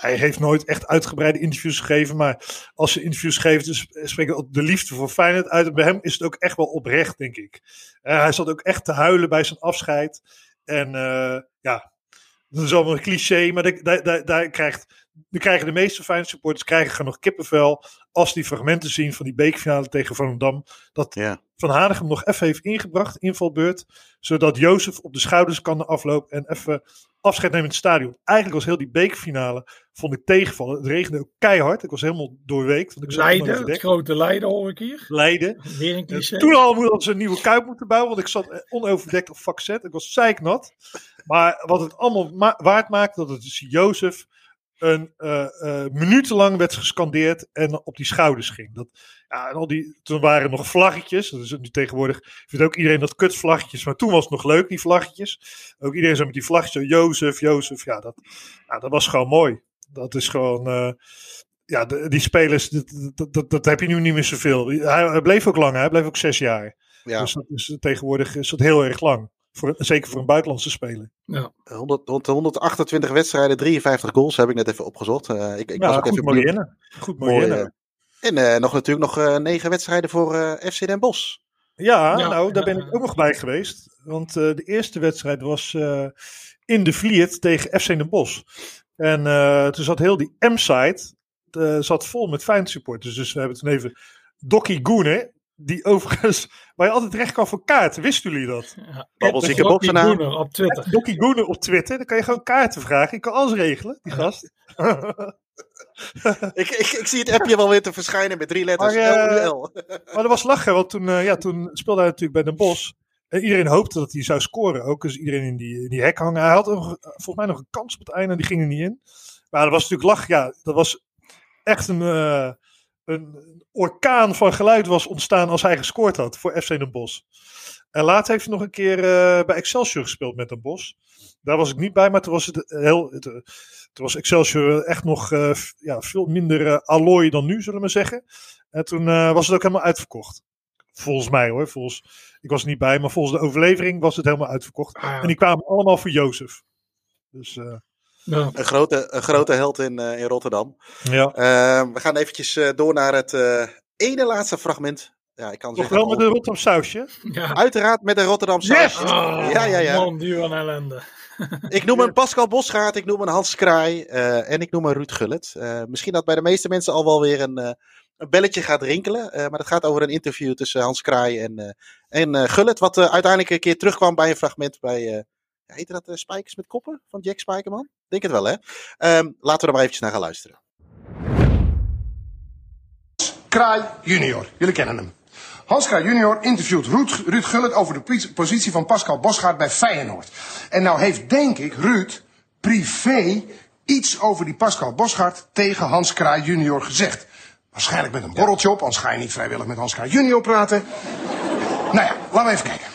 hij heeft nooit echt uitgebreide interviews gegeven. Maar als ze interviews geeft, dus spreekt de liefde voor Feyenoord uit. En bij hem is het ook echt wel oprecht, denk ik. Eh, hij zat ook echt te huilen bij zijn afscheid. En eh, ja, dat is allemaal een cliché, maar daar, krijgt, daar krijgen de meeste Feyenoord supporters krijgen nog kippenvel als die fragmenten zien van die bekerfinale tegen Volendam. Dat Van Hanegem nog even heeft ingebracht, invalbeurt, zodat Jozef op de schouders kan aflopen en even afscheid nemen in het stadion. Eigenlijk was heel die bekerfinale, vond ik tegenvallen. Het regende ook keihard. Ik was helemaal doorweekt. Want ik zat Leiden, het grote Leiden hoor ik hier. Leiden. Weer een cliché. Toen al hadden ze een nieuwe kuip moeten bouwen, want ik zat eh, onoverdekt op vak Z. Ik was zeiknat. Maar wat het allemaal ma- waard maakt, dat het dus Jozef een uh, uh, minutenlang werd gescandeerd en op die schouders ging. Dat, ja, en al die, toen waren er nog vlaggetjes. Dat is nu tegenwoordig. Vindt ook iedereen dat kutvlaggetjes. Maar toen was het nog leuk, die vlaggetjes. Ook iedereen zo met die vlaggetjes. Jozef, Jozef. Ja, dat, ja, dat was gewoon mooi. Dat is gewoon. Uh, ja, de, die spelers, dat, dat, dat, heb je nu niet meer zoveel. Hij, hij bleef ook lang, hij bleef ook zes jaar. Ja. Dus, dat is, tegenwoordig is dat heel erg lang. Voor, zeker voor een buitenlandse speler. Ja. 100, rond de 128 wedstrijden, 53 goals heb ik net even opgezocht. Uh, ik, ik ja, was ook goed even mooi benieuwd. innen. Goed mooi innen. En uh, nog natuurlijk nog uh, negen wedstrijden voor uh, FC Den Bosch. Ja, ja, nou, daar ben ik ook nog bij geweest. Want de eerste wedstrijd was in de Vliet tegen FC Den Bosch. En toen zat heel die M-site zat vol met Feyenoord supporters. Dus we hebben toen even Dokkie Goene, die overigens, waar je altijd terecht kan voor kaarten. Wisten jullie dat? Ja, Babbelzieke boksenaar. op Twitter. Dokkie Goene op Twitter. Dan kan je gewoon kaarten vragen. Ik kan alles regelen, die gast. ik, ik, ik zie het appje wel weer te verschijnen met drie letters. Maar, uh, L. maar dat was lachen, want toen, uh, ja, toen speelde hij natuurlijk bij Den Bosch. En iedereen hoopte dat hij zou scoren. Ook dus iedereen in die, in die hek hangen. Hij had nog, volgens mij nog een kans op het einde, die ging er niet in. Maar dat was natuurlijk lach. Ja, dat was echt een, uh, een orkaan van geluid was ontstaan als hij gescoord had voor FC Den Bosch. En later heeft hij nog een keer uh, bij Excelsior gespeeld met Den Bosch. Daar was ik niet bij, maar toen was het heel. Het, toen was Excelsior echt nog uh, ja, veel minder uh, allooi dan nu, zullen we maar zeggen. En toen was het ook helemaal uitverkocht. Volgens mij hoor. Volgens, ik was er niet bij, maar volgens de overlevering was het helemaal uitverkocht. Ah, ja. En die kwamen allemaal voor Jozef. Dus. Ja. Een, grote, een grote held in, uh, in Rotterdam. Ja. Uh, we gaan eventjes uh, door naar het ene laatste fragment. Ja, ik kan zeggen, wel met een Rotterdam sausje? Ja. Uiteraard met een Rotterdam sausje. Yes! Oh, ja, ja, ja. Man, die van ellende. Ik noem een Pascal Bosgaard, ik noem een Hans Kraai en ik noem een Ruud Gullit. misschien dat bij de meeste mensen al wel weer een, een belletje gaat rinkelen. maar het gaat over een interview tussen Hans Kraai en, en Gullit. Wat uiteindelijk een keer terugkwam bij een fragment bij... Heette dat uh, Spijkers met Koppen van Jack Spijkerman? Denk het wel, hè? Um, laten we er maar eventjes naar gaan luisteren. Kraai junior, jullie kennen hem. Hans Kraai junior interviewt Ruud, Ruud Gullit over de positie van Pascal Bosgaard bij Feyenoord. En nou heeft, denk ik, Ruud privé iets over die Pascal Bosgaard tegen Hans Kraai junior gezegd. Waarschijnlijk met een borreltje op, anders ga je niet vrijwillig met Hans Kraai junior praten. Nou ja, laten we even kijken.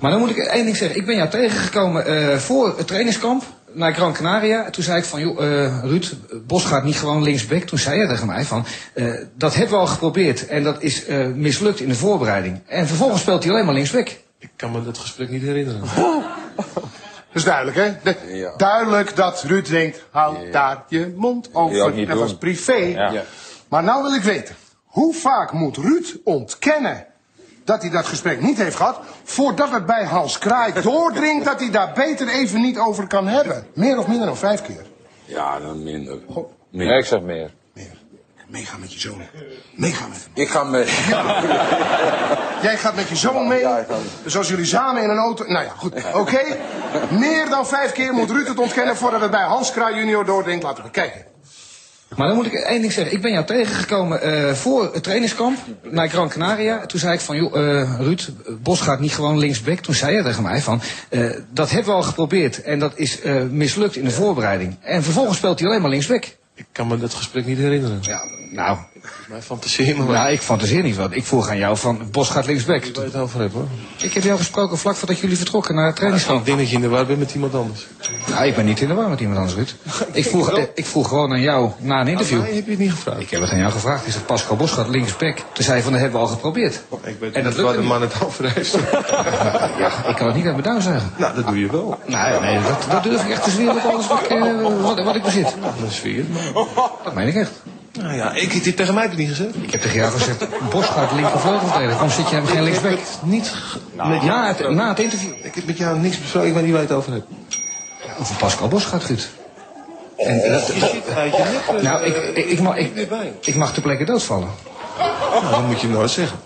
Maar dan moet ik één ding zeggen. Ik ben jou tegengekomen uh, voor het trainingskamp naar Gran Canaria. Toen zei ik van, joh, uh, Ruud, Bos gaat niet gewoon linksback. Toen zei hij tegen mij van, uh, dat hebben we al geprobeerd. En dat is mislukt in de voorbereiding. En vervolgens speelt hij alleen maar linksback. Ik kan me dat gesprek niet herinneren. Dat is duidelijk, hè? De, ja. Duidelijk dat Ruud denkt, hou ja. daar je mond over. Dat was privé. Ja. Maar nou wil ik weten, hoe vaak moet Ruud ontkennen dat hij dat gesprek niet heeft gehad, voordat het bij Hans Kraai doordringt dat hij daar beter even niet over kan hebben. Meer of minder dan vijf keer. Ja, dan minder. Goh. Nee, ik zeg meer. Meer. Meegaan met je zoon. Meegaan met hem. Ik ga mee. Jij gaat met je zoon mee. Ja, dus als jullie samen in een auto. Nou ja, goed. Oké. Okay. Meer dan vijf keer moet Ruud het ontkennen voordat het bij Hans Kraai junior doordringt. Laten we kijken. Maar dan moet ik één ding zeggen. Ik ben jou tegengekomen uh, voor het trainingskamp naar Gran Canaria. Toen zei ik van, joh, uh, Ruud, Bos gaat niet gewoon linksback. Toen zei hij tegen mij van, uh, dat hebben we al geprobeerd. En dat is mislukt in de voorbereiding. En vervolgens speelt hij alleen maar linksback. Ik kan me dat gesprek niet herinneren. Ja, nou... Mijn fantaseer me Nou, ik fantaseer niet wat. Ik vroeg aan jou van, Bos gaat linksback. Ik weet het over heb, hoor. Ik heb jou gesproken vlak voordat jullie vertrokken naar het trainingskamp. Ik denk dat je in de war bent met iemand anders. Nou, ik ben niet in de war met iemand anders, Ruud. Ik vroeg, ik vroeg gewoon aan jou na een interview. Maar heb je het niet gevraagd? Ik heb het aan jou gevraagd. Is dat Pascal Bos gaat linksback? Toen zei van, dat hebben we al geprobeerd. Ik weet en dat waar de man het over heeft. ja, ik kan het niet uit mijn duim zeggen. Nou, dat doe je wel. Nee, nee dat, dat durf ik echt te zweren op alles wat ik, uh, wat, wat ik bezit. Nou, dat is sfeer. Dat meen ik echt. Nou ja, ik heb dit tegen mij niet gezegd. Ik heb tegen jou gezegd, Bos gaat linkervleugel verdedigen. Waarom zit je hem geen linksback? Niet nou, met na, het, na het interview. Ik heb met jou niks besproken, ik weet niet waar je het over hebt. Over Pascal Bos gaat goed. En, oh, dat, dat, dat, nou, ik, ik, ik, mag, ik, ik mag ter plekke doodvallen. Nou, dan moet je nooit zeggen.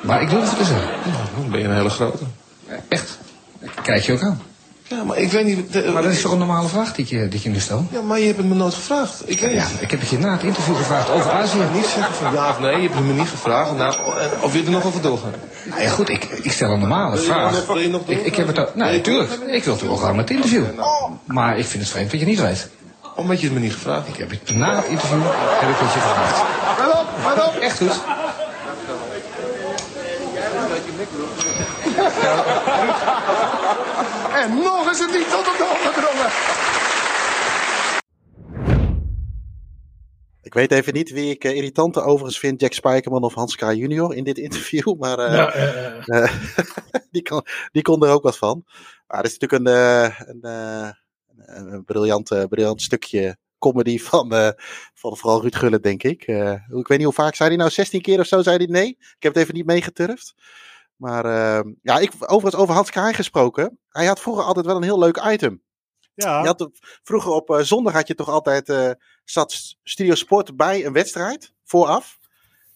Maar ik durf het te zeggen. Nou, dan ben je een hele grote. Echt? Kijk je ook aan. Ja, maar ik weet niet... De, maar dat is toch een normale vraag die je, die je nu stelt? Ja, maar je hebt het me nooit gevraagd. Ik weet ja, ik heb het je na het interview gevraagd over Azië. niet zeggen van ja of nee, je hebt het me niet gevraagd. Nou, of wil je er nog over doorgaan? Nou ja, goed, ik, ik stel een normale vraag. Wil je nog ik, ik heb het. Nou, natuurlijk. Ik wil toch wel gaan met het interview. Maar ik vind het vreemd dat je niet weet. Omdat je het me niet gevraagd Ik heb het na het interview heb ik het je gevraagd. Let op, let op. Echt goed. En nog is het niet tot het doorgedrongen. Ik weet even niet wie ik eh, irritanter overigens vind, Jack Spijkerman of Hans Kraaij junior in dit interview. Maar eh, Ja, eh, eh, die, kon, die kon er ook wat van. Maar het is natuurlijk een, eh, een, eh, een, een briljant, eh, briljant stukje comedy van, eh, van vooral Ruud Gullit, denk ik. Eh, ik weet niet hoe vaak zei hij nou, 16 keer of zo zei hij nee. Ik heb het even niet meegeturfd. Maar eh, ja, ik, overigens over Hans Kraaij gesproken. Hij had vroeger altijd wel een heel leuk item. Ja. Je had, vroeger op eh, zondag had je toch altijd, eh, zat Studio Sport bij een wedstrijd, vooraf.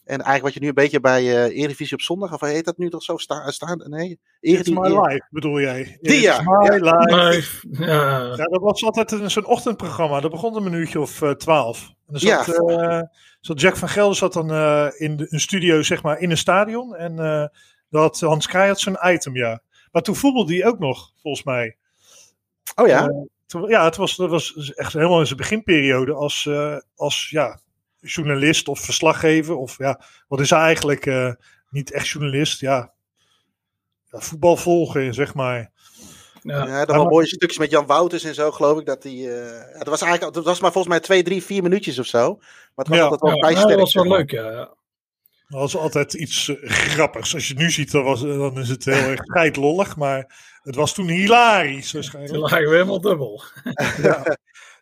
En eigenlijk wat je nu een beetje bij eh Eredivisie op zondag, of heet dat nu toch zo sta, staan? Nee, It's Eredivisie- My Life bedoel jij? Die, ja. It's My Ja. Life. Ja. Ja, dat was altijd een, zo'n ochtendprogramma. Dat begon een minuutje of twaalf. en dan Ja. zat, eh, zat Jack van Gelder zat dan eh, in de, een studio, zeg maar, in een stadion. En eh dat Hans Kraaij had zo'n item, ja. Maar toen voetbalde hij ook nog, volgens mij. Oh ja? Eh, toen- ja, het was, dat was echt helemaal in zijn beginperiode als, eh, als ja, journalist of verslaggever. Of ja, wat is hij eigenlijk? eh, niet echt journalist, ja. ja voetbal volgen, zeg maar. Ja, dat wel mooie stukjes met Jan Wouters en zo, geloof ik. Dat, die, eh, ja, dat was eigenlijk dat was maar volgens mij twee, drie, vier minuutjes of zo. Maar het was Ja. altijd wel Ja, ja, sterk. dat was wel leuk, ja. Ja. Dat was altijd iets eh, grappigs. Als je het nu ziet, dan, was, dan is het heel erg scheidlollig. Maar het was toen hilarisch waarschijnlijk. Toen lagen we helemaal dubbel.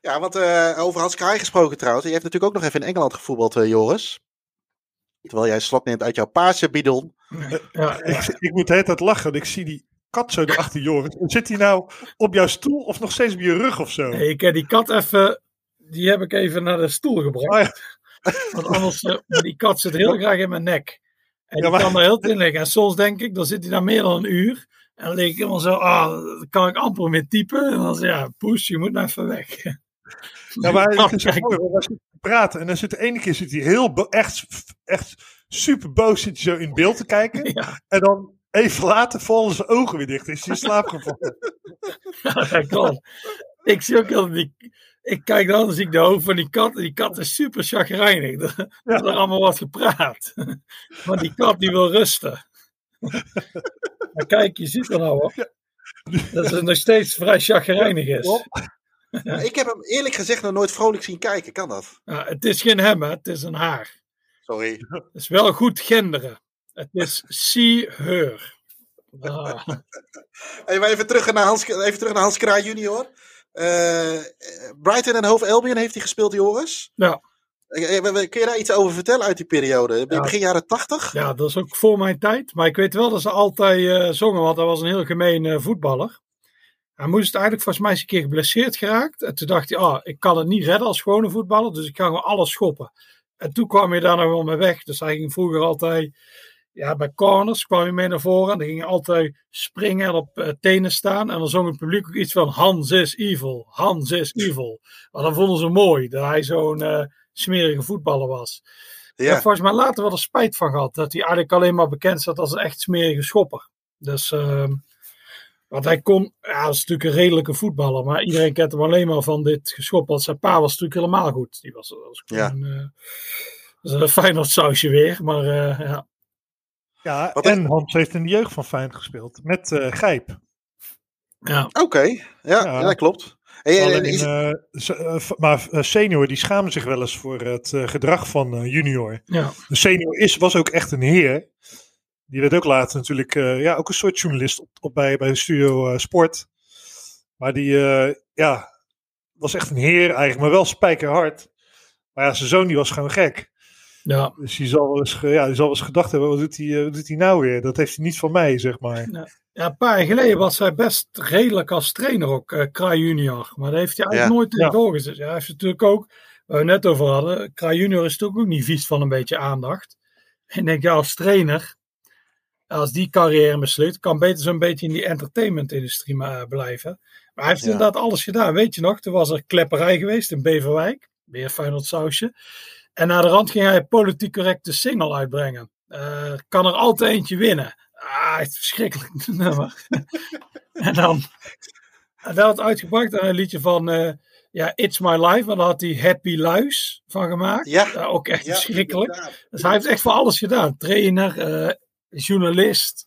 Ja, want eh, over Hans Kraaij gesproken trouwens. Je heeft natuurlijk ook nog even in Engeland gevoetbald, eh, Joris. Terwijl jij slok neemt uit jouw paarse bidon. Ja, ik, ik moet de hele tijd lachen. want Ik zie die kat zo erachter, Joris. Zit hij nou op jouw stoel of nog steeds op je rug of zo? Nee, ik heb die kat even, die heb ik even naar de stoel gebracht. Oh Want anders, eh, maar die kat zit heel graag in mijn nek. En die Ja, maar- kan er heel in liggen. En soms denk ik, dan zit hij daar meer dan een uur. En dan lig ik helemaal zo, ah, dan kan ik amper meer typen. En dan zeg ja, poes, je moet nou even weg. Ja, maar het is mooi, want zitten te praten en dan zit de ene keer zit hij heel echt, echt super boos zit hij zo in beeld te kijken. En dan even later vallen zijn ogen weer dicht. Is hij in slaap gevallen. Ja, dat klopt. Ik zie ook heel die. Ik kijk dan, dan zie ik de hoofd van die kat. En die kat is super chagrijnig. Er er allemaal wat gepraat. Maar die kat die wil rusten. Maar kijk, je ziet er nou hoor. Dat het nog steeds vrij chagrijnig is. Ja, ik heb hem eerlijk gezegd nog nooit vrolijk zien kijken. Kan dat? Ja, het is geen hem, hè. het is een haar. Sorry. Het is wel goed genderen. Het is see her. Ah. Even, even, terug naar Hans, even terug naar Hans Kraai junior. Eh, Brighton en Hove Albion heeft hij gespeeld, Joris. Ja. Eh, eh, Kun je daar iets over vertellen uit die periode? Begin jaren tachtig? Ja, dat is ook voor mijn tijd. Maar ik weet wel dat ze altijd eh, zongen, want hij was een heel gemeen eh, voetballer. Hij moest eigenlijk volgens mij eens een keer geblesseerd geraakt. En toen dacht hij, ah, ik kan het niet redden als gewone voetballer, dus ik ga gewoon alles schoppen. En toen kwam hij daar nog wel mee weg. Dus hij ging vroeger altijd, ja, bij corners kwam hij mee naar voren. En dan ging hij altijd springen en op eh, tenen staan. En dan zong het publiek ook iets van, Hans is evil, Hans is evil. Maar dan vonden ze mooi, dat hij zo'n eh, smerige voetballer was. Ja. Ik heb volgens mij later wel er spijt van gehad. Dat hij eigenlijk alleen maar bekend staat als een echt smerige schopper. Dus, ehm, want hij kon, ja, dat is natuurlijk een redelijke voetballer. Maar iedereen kent hem alleen maar van dit geschop. Want zijn pa was natuurlijk helemaal goed. Die was, was Ja. gewoon, eh, dat is een Feyenoord sausje weer. Maar eh, ja. En Hans heeft in de jeugd van Feyenoord gespeeld. Met eh Gijp. Ja. Oké, ja, ja. dat klopt. Hey, Alleen, is- z- v- maar eh, senior die schaamde zich wel eens voor het eh, gedrag van eh, junior. Ja. De senior is, was ook echt een heer. Die werd ook later natuurlijk eh, ja, ook een soort journalist op, op bij, bij Studio eh, Sport. Maar die eh, ja, was echt een heer eigenlijk, maar wel spijkerhard. Maar ja, zijn zoon die was gewoon gek. Ja. Dus die zal wel eens, ja, die zal wel eens gedacht hebben, wat doet, hij, eh, wat doet hij nou weer? Dat heeft hij niet van mij, zeg maar. Ja. Ja, een paar jaar geleden was hij best redelijk als trainer ook, eh Kraai junior. Maar daar heeft hij eigenlijk Ja. nooit in Ja. doorgezet. Ja, hij heeft natuurlijk ook, waar we het net over hadden, Kraai junior is natuurlijk ook niet vies van een beetje aandacht. En ik denk, ja, als trainer, als die carrière mislukt, kan beter zo'n beetje in die entertainment-industrie maar eh, blijven. Maar hij heeft Ja. inderdaad alles gedaan. Weet je nog, toen was er klepperij geweest in Beverwijk. Weer Feyenoord sausje. En naar de rand ging hij politiek correcte single uitbrengen. Eh, kan er altijd eentje winnen. Ah, het is verschrikkelijk nummer. en dan en dat had uitgebracht en een liedje van eh, ja, It's My Life, waar had hij Happy Luis van gemaakt. Ja. ook echt Ja, verschrikkelijk. Dus hij heeft echt voor alles gedaan. Trainer, eh, journalist.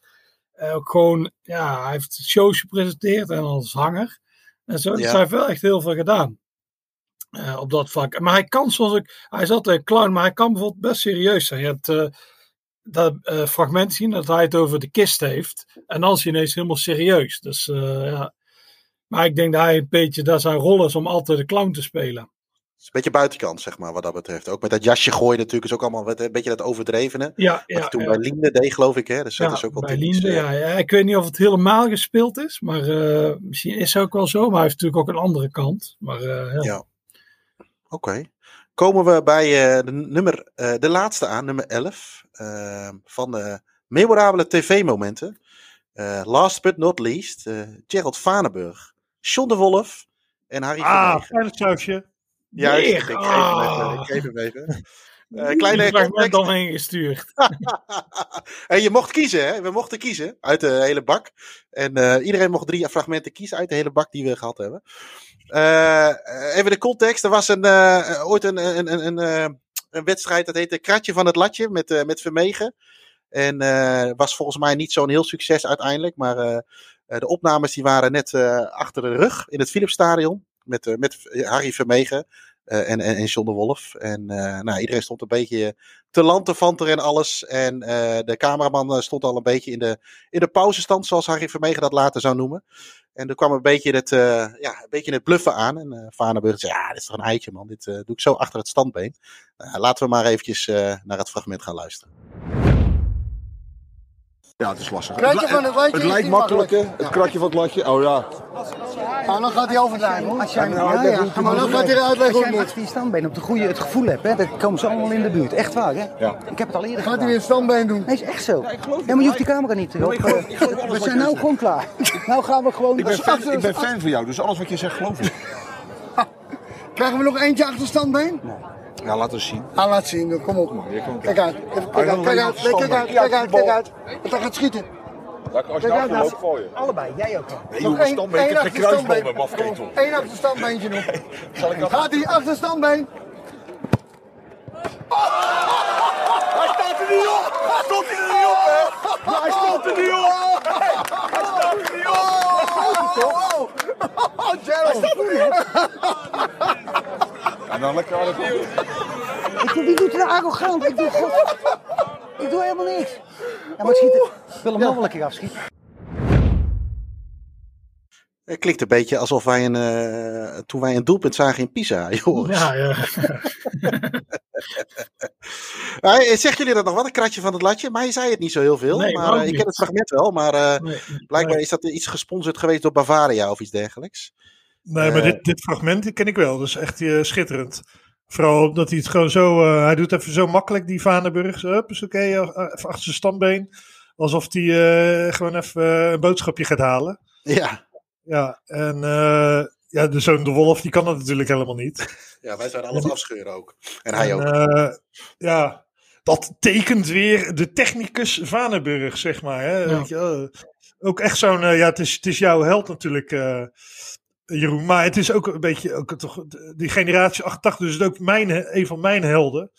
ook gewoon, ja, hij heeft shows gepresenteerd en als hanger. En zo, dus hij heeft wel echt heel veel gedaan. Eh, op dat vlak. Maar hij kan soms ook, hij is altijd een clown, maar hij kan bijvoorbeeld best serieus zijn. Je hebt eh, dat eh, fragment zien dat hij het over de kist heeft. En dan is hij ineens helemaal serieus. Dus ja. Maar ik denk dat hij een beetje, dat zijn rol is om altijd de clown te spelen. Het is een beetje buitenkant, zeg maar, wat dat betreft. Ook met dat jasje gooien natuurlijk is ook allemaal wat- een beetje dat overdrevene. Ja, wat ja, hij toen ja. bij Linde deed, geloof ik. Hè? Dus dat Ja, is ook wel bij typisch, Linde, ja, ja. Ik weet niet of het helemaal gespeeld is, maar misschien is het ook wel zo. Maar hij heeft natuurlijk ook een andere kant. Maar ja. Oké. Komen we bij eh, de, nummer, eh, de laatste aan, nummer 11. eh, van de memorabele tv-momenten. Eh, last but not least, Gerald Vanenburg, John de Wolf en Harry Ah, Vermegen. fijn sausje. Juist, ik geef hem Ah. even. Ik geef hem even. Een kleine fragment dan heen gestuurd. En je mocht kiezen, hè? We mochten kiezen uit de hele bak. En iedereen mocht drie fragmenten kiezen uit de hele bak die we gehad hebben. Eh, even de context. Er was een, eh, ooit een, een, een, een, eh, wedstrijd, dat heette Kratje van het Latje met, eh, met Vermegen. En eh, was volgens mij niet zo'n heel succes uiteindelijk. Maar eh, eh, de opnames die waren net eh, achter de rug in het Philipsstadion. Met, eh, met Harry Vermegen eh, en, en, en John de Wolf. En eh, nou, iedereen stond een beetje te lanterfanter en alles. En eh, de cameraman eh, stond al een beetje in de, in de pauzestand, zoals Harry Vermegen dat later zou noemen. En er kwam een beetje het, eh, ja, een beetje het bluffen aan. En eh Vaneburg zei, ja, dit is toch een eitje man. Dit eh, doe ik zo achter het standbeen. Nou, laten we maar eventjes naar het fragment gaan luisteren. Ja, het is lastig. Kratje van het latje het lijkt makkelijker. makkelijk. Het kratje van het latje. Oh ja. Ah, dan gaat hij overdrijven hoor. Als jij- Ja, ja, ja. Maar dan gaat hij eruit leggen hoe Als het jij moet. standbeen op de goede, het gevoel hebt, hè, dan komen ze allemaal in de buurt. Echt waar, hè? Ja. Ik heb het al eerder Gaat hij weer een standbeen doen? Nee, is echt zo. Ja, maar je hoeft die camera niet te ik geloof- ik geloof We zijn nou zegt. gewoon klaar. Nou gaan we gewoon... Ik ben, fan, Achter- ik ben fan van jou, dus alles wat je zegt geloof ik. Krijgen we nog eentje achter standbeen? Ja, laat eens zien. Ah, laat zien. dan. Kom op. komt Kijk uit. Even, kijk uit. Kijk uit. Nee, Kijk uit. Kijk uit. Kijk uit. Want hij gaat schieten. Als je nou gelooft, voor je. Allebei, jij ook. Nee, Nog jongen, één- standbeen. heb standbeen. met mafketel. Eén achter standbeentje nog. Gaat hij achter standbeen? Hij staat er niet op! Hij stond er niet op, hè! Hij stond er niet op! Hij staat er niet op! Oh, Gerald. En dan lekker aan Ik doe, die doet te arrogant. Ik doe, god, ik doe helemaal niks. Ja, maar schieten. Ik wil hem nog wel een keer afschieten. Het klinkt een beetje alsof wij een, eh, toen wij een doelpunt zagen in Pisa, Joris. Ja, ja. Maar, eh, zeggen jullie dat nog wat, een kratje van het latje? Maar je zei het niet zo heel veel. Nee, maar eh, ik ken het fragment wel, maar eh, Nee, blijkbaar nee. is dat iets gesponsord geweest door Bavaria of iets dergelijks. Nee, maar dit, dit fragment ken ik wel. Dat is echt eh, schitterend. Vooral dat hij het gewoon zo... eh, hij doet even zo makkelijk, die Vanenburg. Zo, hup, is oké, even achter zijn standbeen. Alsof hij eh, gewoon even een boodschapje gaat halen. Ja. Ja, en eh, ja, de zoon de Wolf, die kan dat natuurlijk helemaal niet. Ja, wij zouden alles afscheuren ook. En hij ook. eh, ja, dat tekent weer de technicus Vanenburg, zeg maar. Hè? Ja. Weet je wel. ook echt zo'n... eh, ja, het is, het is jouw held natuurlijk, eh, Jeroen. Maar het is ook een beetje... Ook, toch, die generatie 88 dus is ook mijn, een van mijn helden.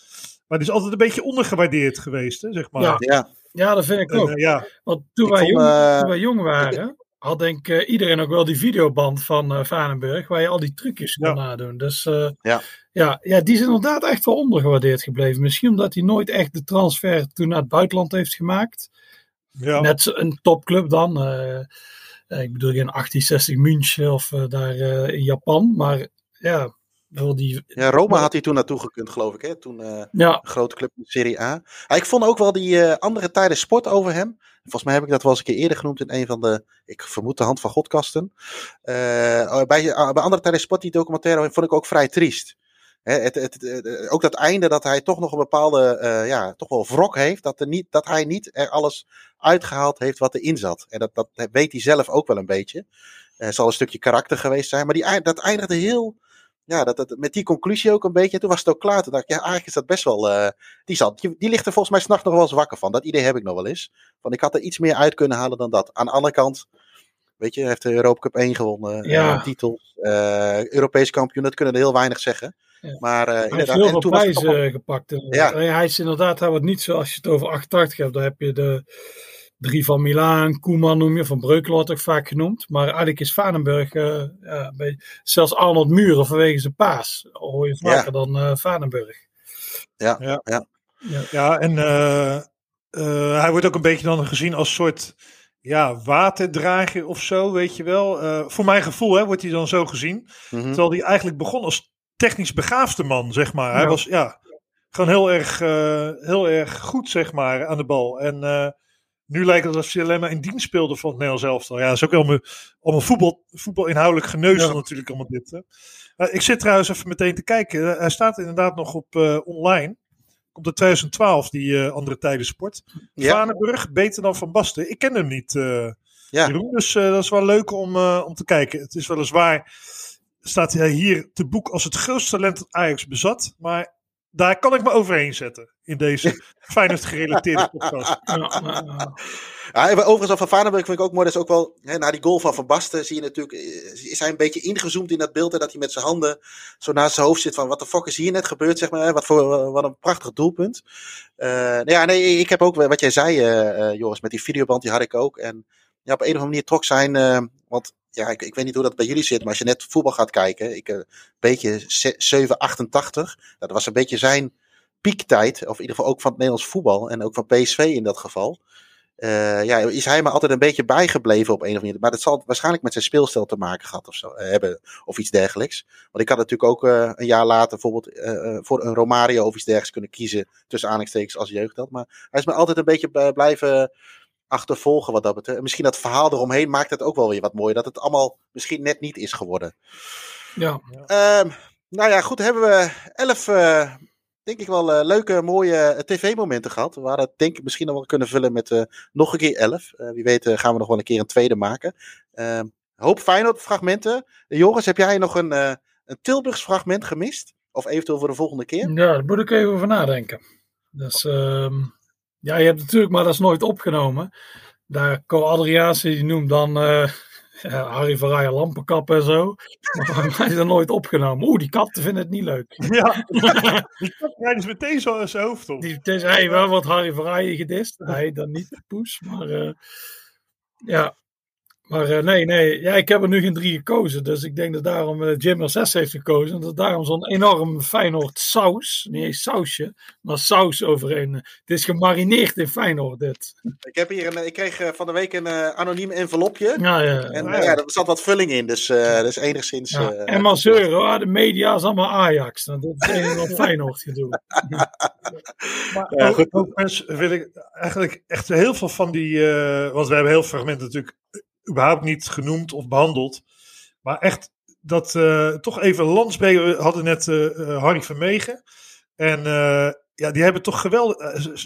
Maar die is altijd een beetje ondergewaardeerd geweest, hè, zeg maar. Ja. Ja. Ja, dat vind ik En, ook. eh, ja. Want toen Ik wij, vond, jong, eh, toen wij jong waren, had denk ik eh, iedereen ook wel die videoband van eh Vanenburg, waar je al die trucjes kon nadoen. Dus eh, Ja. ja, ja, die is inderdaad echt wel ondergewaardeerd gebleven. Misschien omdat hij nooit echt de transfer toen naar het buitenland heeft gemaakt. Ja. Net een topclub dan. eh, eh, ik bedoel geen 1860 München of daar eh, in Japan. Maar ja, wel die... Ja, Roma had hij toen naartoe gekund, geloof ik. Hè? Toen eh, Ja. een grote club in de Serie A. Ah, ik vond ook wel die eh, andere tijden sport over hem. Volgens mij heb ik dat wel eens een keer eerder genoemd in een van de, ik vermoed de hand van Godkasten. Eh, bij, eh, bij andere tijden sport, die documentaire, vond ik ook vrij triest. Het, het, het- ook dat einde dat hij toch nog een bepaalde, eh, ja, toch wel wrok heeft. Dat, er niet, dat hij niet er alles uitgehaald heeft wat erin zat. En dat, dat weet hij zelf ook wel een beetje. Het zal een stukje karakter geweest zijn. Maar die, dat eindigde heel, ja, dat, dat, met die conclusie ook een beetje. En toen was het ook klaar. Toen dacht ik, ja, eigenlijk is dat best wel. eh, die, zal, die, ligt er volgens mij s'nachts nog wel eens wakker van. Dat idee heb ik nog wel eens. Van ik had er iets meer uit kunnen halen dan dat. Aan de andere kant, Weet je, heeft de Europa Cup 1 gewonnen. eh, Ja. titels. eh, Europees kampioen, dat kunnen er heel weinig zeggen. Maar Hij heeft heel veel prijzen gepakt. Ja. Ja. Hij is inderdaad, hij wordt niet zo als je het over 88 hebt. Dan heb je de drie van Milaan, Koeman noem je, van Breukelen wordt ook vaak genoemd. Maar eigenlijk is Vanenburg, eh, ja, bij, zelfs Arnold Muren vanwege zijn paas, hoor je vaker Ja. dan eh Vanenburg. Ja, ja. ja. Ja, en eh, eh, hij wordt ook een beetje dan gezien als soort ja, waterdrager of zo, weet je wel. Eh, voor mijn gevoel hè, wordt hij dan zo gezien. Mhm. Terwijl hij eigenlijk begon als technisch begaafde man, zeg maar. Hij Ja. was ja, gewoon heel erg, eh, heel erg goed, zeg maar, aan de bal. En eh, nu lijkt het alsof hij alleen maar in dienst speelde van het Nederlands elftal. Ja, dat is ook allemaal, allemaal voetbal, voetbal inhoudelijk geneuzel Ja. natuurlijk allemaal dit. Hè. Eh, ik zit trouwens even meteen te kijken. Eh, hij staat inderdaad nog op eh, online. Komt uit 2012, die andere tijden sport. Ja. Vanenburg, beter dan Van Basten. Ik ken hem niet, Ja. Jeroen, dus dat is wel leuk om, om te kijken. Het is weliswaar, staat hij hier te boek als het grootste talent dat Ajax bezat. Maar daar kan ik me overheen zetten in deze Feyenoord gerelateerde podcast. Ja, overigens, al van Varenburg vind ik ook mooi. Dat is ook wel, hè, na die goal van Van Basten zie je natuurlijk, eh, is hij een beetje ingezoomd in dat beeld. En dat hij met zijn handen zo naast zijn hoofd zit van, wat de fuck is hier net gebeurd, zeg maar. hè, Wat, voor, wat een prachtig doelpunt. Eh, nou ja, nee, ik heb ook, wat jij zei, eh, eh, Joris, met die videoband, die had ik ook. En ja, op een of andere manier trok zijn, eh, want ja, ik, ik weet niet hoe dat bij jullie zit, maar als je net voetbal gaat kijken, ik een beetje ze- 788, dat was een beetje zijn piektijd, of in ieder geval ook van het Nederlands voetbal en ook van PSV in dat geval. Eh, ja, is hij me altijd een beetje bijgebleven op een of andere manier. Maar dat zal waarschijnlijk met zijn speelstijl te maken gehad of zo, eh, hebben. Of iets dergelijks. Want ik had natuurlijk ook eh, een jaar later bijvoorbeeld voor een Romario of iets dergelijks kunnen kiezen. Tussen aanhalingstekens als jeugdheld. Maar hij is me altijd een beetje blijven achtervolgen wat dat betreft. En misschien dat verhaal eromheen maakt het ook wel weer wat mooier. Dat het allemaal misschien net niet is geworden. Ja. Ehm, nou ja, goed. Hebben we elf, denk ik wel, eh, leuke, mooie eh, tv-momenten gehad. We hadden denk ik misschien nog wel kunnen vullen met eh, nog een keer elf. Eh, wie weet gaan we nog wel een keer een tweede maken. Ehm, hoop Feyenoord fragmenten. Joris, heb jij nog een, een Tilburgs fragment gemist? Of eventueel voor de volgende keer? Ja, daar moet ik even over nadenken. Dus, ja, je hebt natuurlijk, maar dat is nooit opgenomen. Daar, Co Adriaanse, die noemt dan ja, Harry Verrijen lampenkap en zo. Maar mij is dat nooit opgenomen. Oeh, die katten vinden het niet leuk. Ja, die kop rijdt dus meteen zo aan zijn hoofd op. Die, is, hey, wel wordt Harry Verrijen gedist. Nee, dan niet, poes. Maar eh, ja. Maar eh, nee, nee. Ja, ik heb er nu geen drie gekozen. Dus ik denk dat daarom eh, Jim er zes heeft gekozen. En dat daarom zo'n enorm Feyenoord saus. Nee, eens sausje. Maar saus overheen. Het is gemarineerd in Feyenoord dit. Ik, heb hier een, ik kreeg eh, van de week een eh, anoniem envelopje. Ja, ja. En Ja. eh, ja, er zat wat vulling in. Dus eh, dat is enigszins... Ja, eh, en maar zeuren, ah, de media is allemaal Ajax. Nou, dat is een wat Feyenoord gedoe. Maar Ja, ook, goed. ook mensen wil ik eigenlijk echt heel veel van die. eh, want we hebben heel veel fragmenten natuurlijk überhaupt niet genoemd of behandeld. Maar echt dat eh, toch even Landsbreken. We hadden net eh, Harry Vermegen. En ja, die hebben toch geweldig.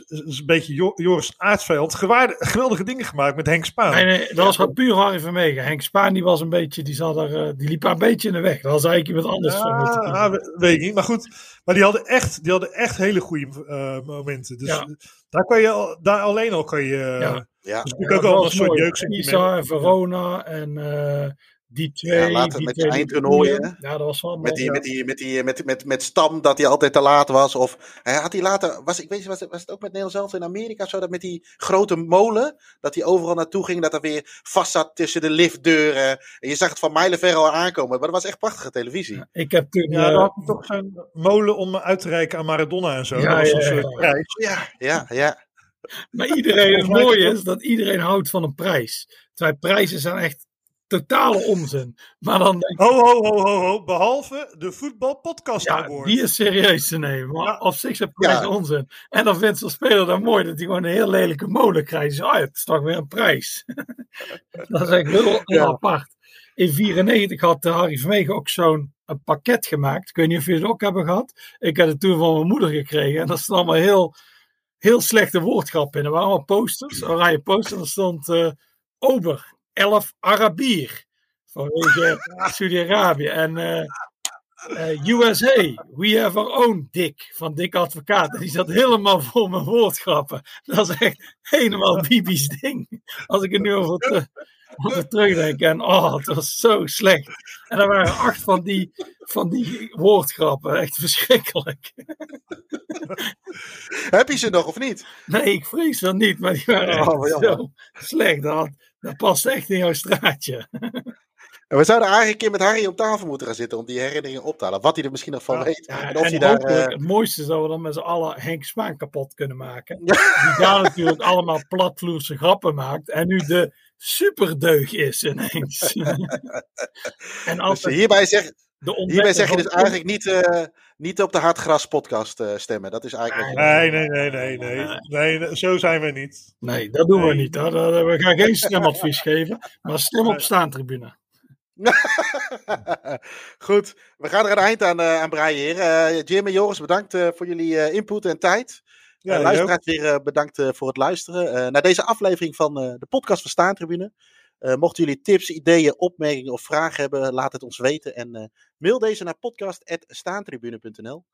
een beetje Jo- Joris Aartsveld. Geweldige dingen gemaakt met Henk Spaan. Nee, nee, dat was wat puur Harry Vermegen. Henk Spaan die was een beetje, die, zat er, die liep een beetje in de weg. Dat was eigenlijk iemand anders. Ja, we- weet ik niet. Maar goed, maar die hadden echt, die hadden echt hele goede momenten. Dus Ja. daar, kan je, daar alleen al kan je. Ja. Ja. Dus natuurlijk Ja, ook al een soort mooi. jeugdsentiment. Isa en Verona en eh, die twee. Ja, later die met twee die eindtoernooien, Ja, dat was wel Met, die, met, die, met, die, met, met, met Stam dat hij altijd te laat was. Of hij had hij later, was, ik weet niet, was het, was het ook met Nederland zelf in Amerika zo, dat met die grote molen, dat hij overal naartoe ging, dat er weer vast zat tussen de liftdeuren. En je zag het van mijlenver al aankomen. Maar dat was echt prachtige televisie. Ik heb toen... Ja, dan had hij toch zo'n molen om uit te reiken aan Maradona en zo. Ja, dat was ja, een ja, soort ja. prijs. Ja, ja, ja. Maar iedereen, het mooie is dat iedereen houdt van een prijs. Terwijl prijzen zijn echt totale onzin. Maar dan denk ik, Ho, ho, ho, ho, ho. Behalve de Voetbal Podcast ja, Award. die is serieus te nemen. Maar op zich zijn prijzen Ja. onzin. En dan vindt zo'n speler dan mooi dat hij gewoon een heel lelijke molen krijgt. Ah, het is toch weer een prijs. dat is echt heel, heel Ja. apart. In 94 had Harry Vermegen ook zo'n een pakket gemaakt. Ik weet niet of jullie het ook hebben gehad. Ik had het toen van mijn moeder gekregen. En dat stond allemaal heel, heel slechte woordgrappen in. Er waren allemaal posters, oranje posters. En er stond eh, Ober, 11 Arabier. Vanwege Saudi-Arabië. En eh, eh, USA, we have our own Dick. Van Dick Advocaat. En die zat helemaal vol met woordgrappen. Dat is echt helemaal Bibi's ding. Als ik het nu over het, eh, Als terugdenken en oh, het was zo slecht. En er waren acht van die, van die woordgrappen. Echt verschrikkelijk. Heb je ze nog of niet? Nee, ik vrees van niet, maar die waren Oh, echt zo slecht. Dat, dat past echt in jouw straatje. En we zouden eigenlijk een keer met Harry op tafel moeten gaan zitten om die herinneringen op te halen. Wat hij er misschien nog van weet. Ja, en of en hij daar. eh, het mooiste is dat we dan met z'n allen Henk Spaan kapot kunnen maken. Die daar natuurlijk allemaal platvloerse grappen maakt. En nu de superdeug is ineens. en dus hierbij zeg, hierbij zeg je dus eigenlijk niet, eh, niet op de Hartgras podcast eh, stemmen. Dat is eigenlijk. Nee, nee, nee, nee, nee. Nee, nee, zo zijn we niet. Nee, dat doen we niet. Hoor. Dat- We gaan geen stemadvies geven. Maar stem op staantribune. Goed, we gaan er een eind aan, eh aan breien. Eh, Jim en Joris, bedankt eh, voor jullie eh, input en tijd. Ja, Eh, luisteraars weer eh, bedankt eh, voor het luisteren naar deze aflevering van de podcast van Staantribune. Mochten jullie tips, ideeën, opmerkingen of vragen hebben, laat het ons weten. En mail deze naar podcast.staantribune.nl.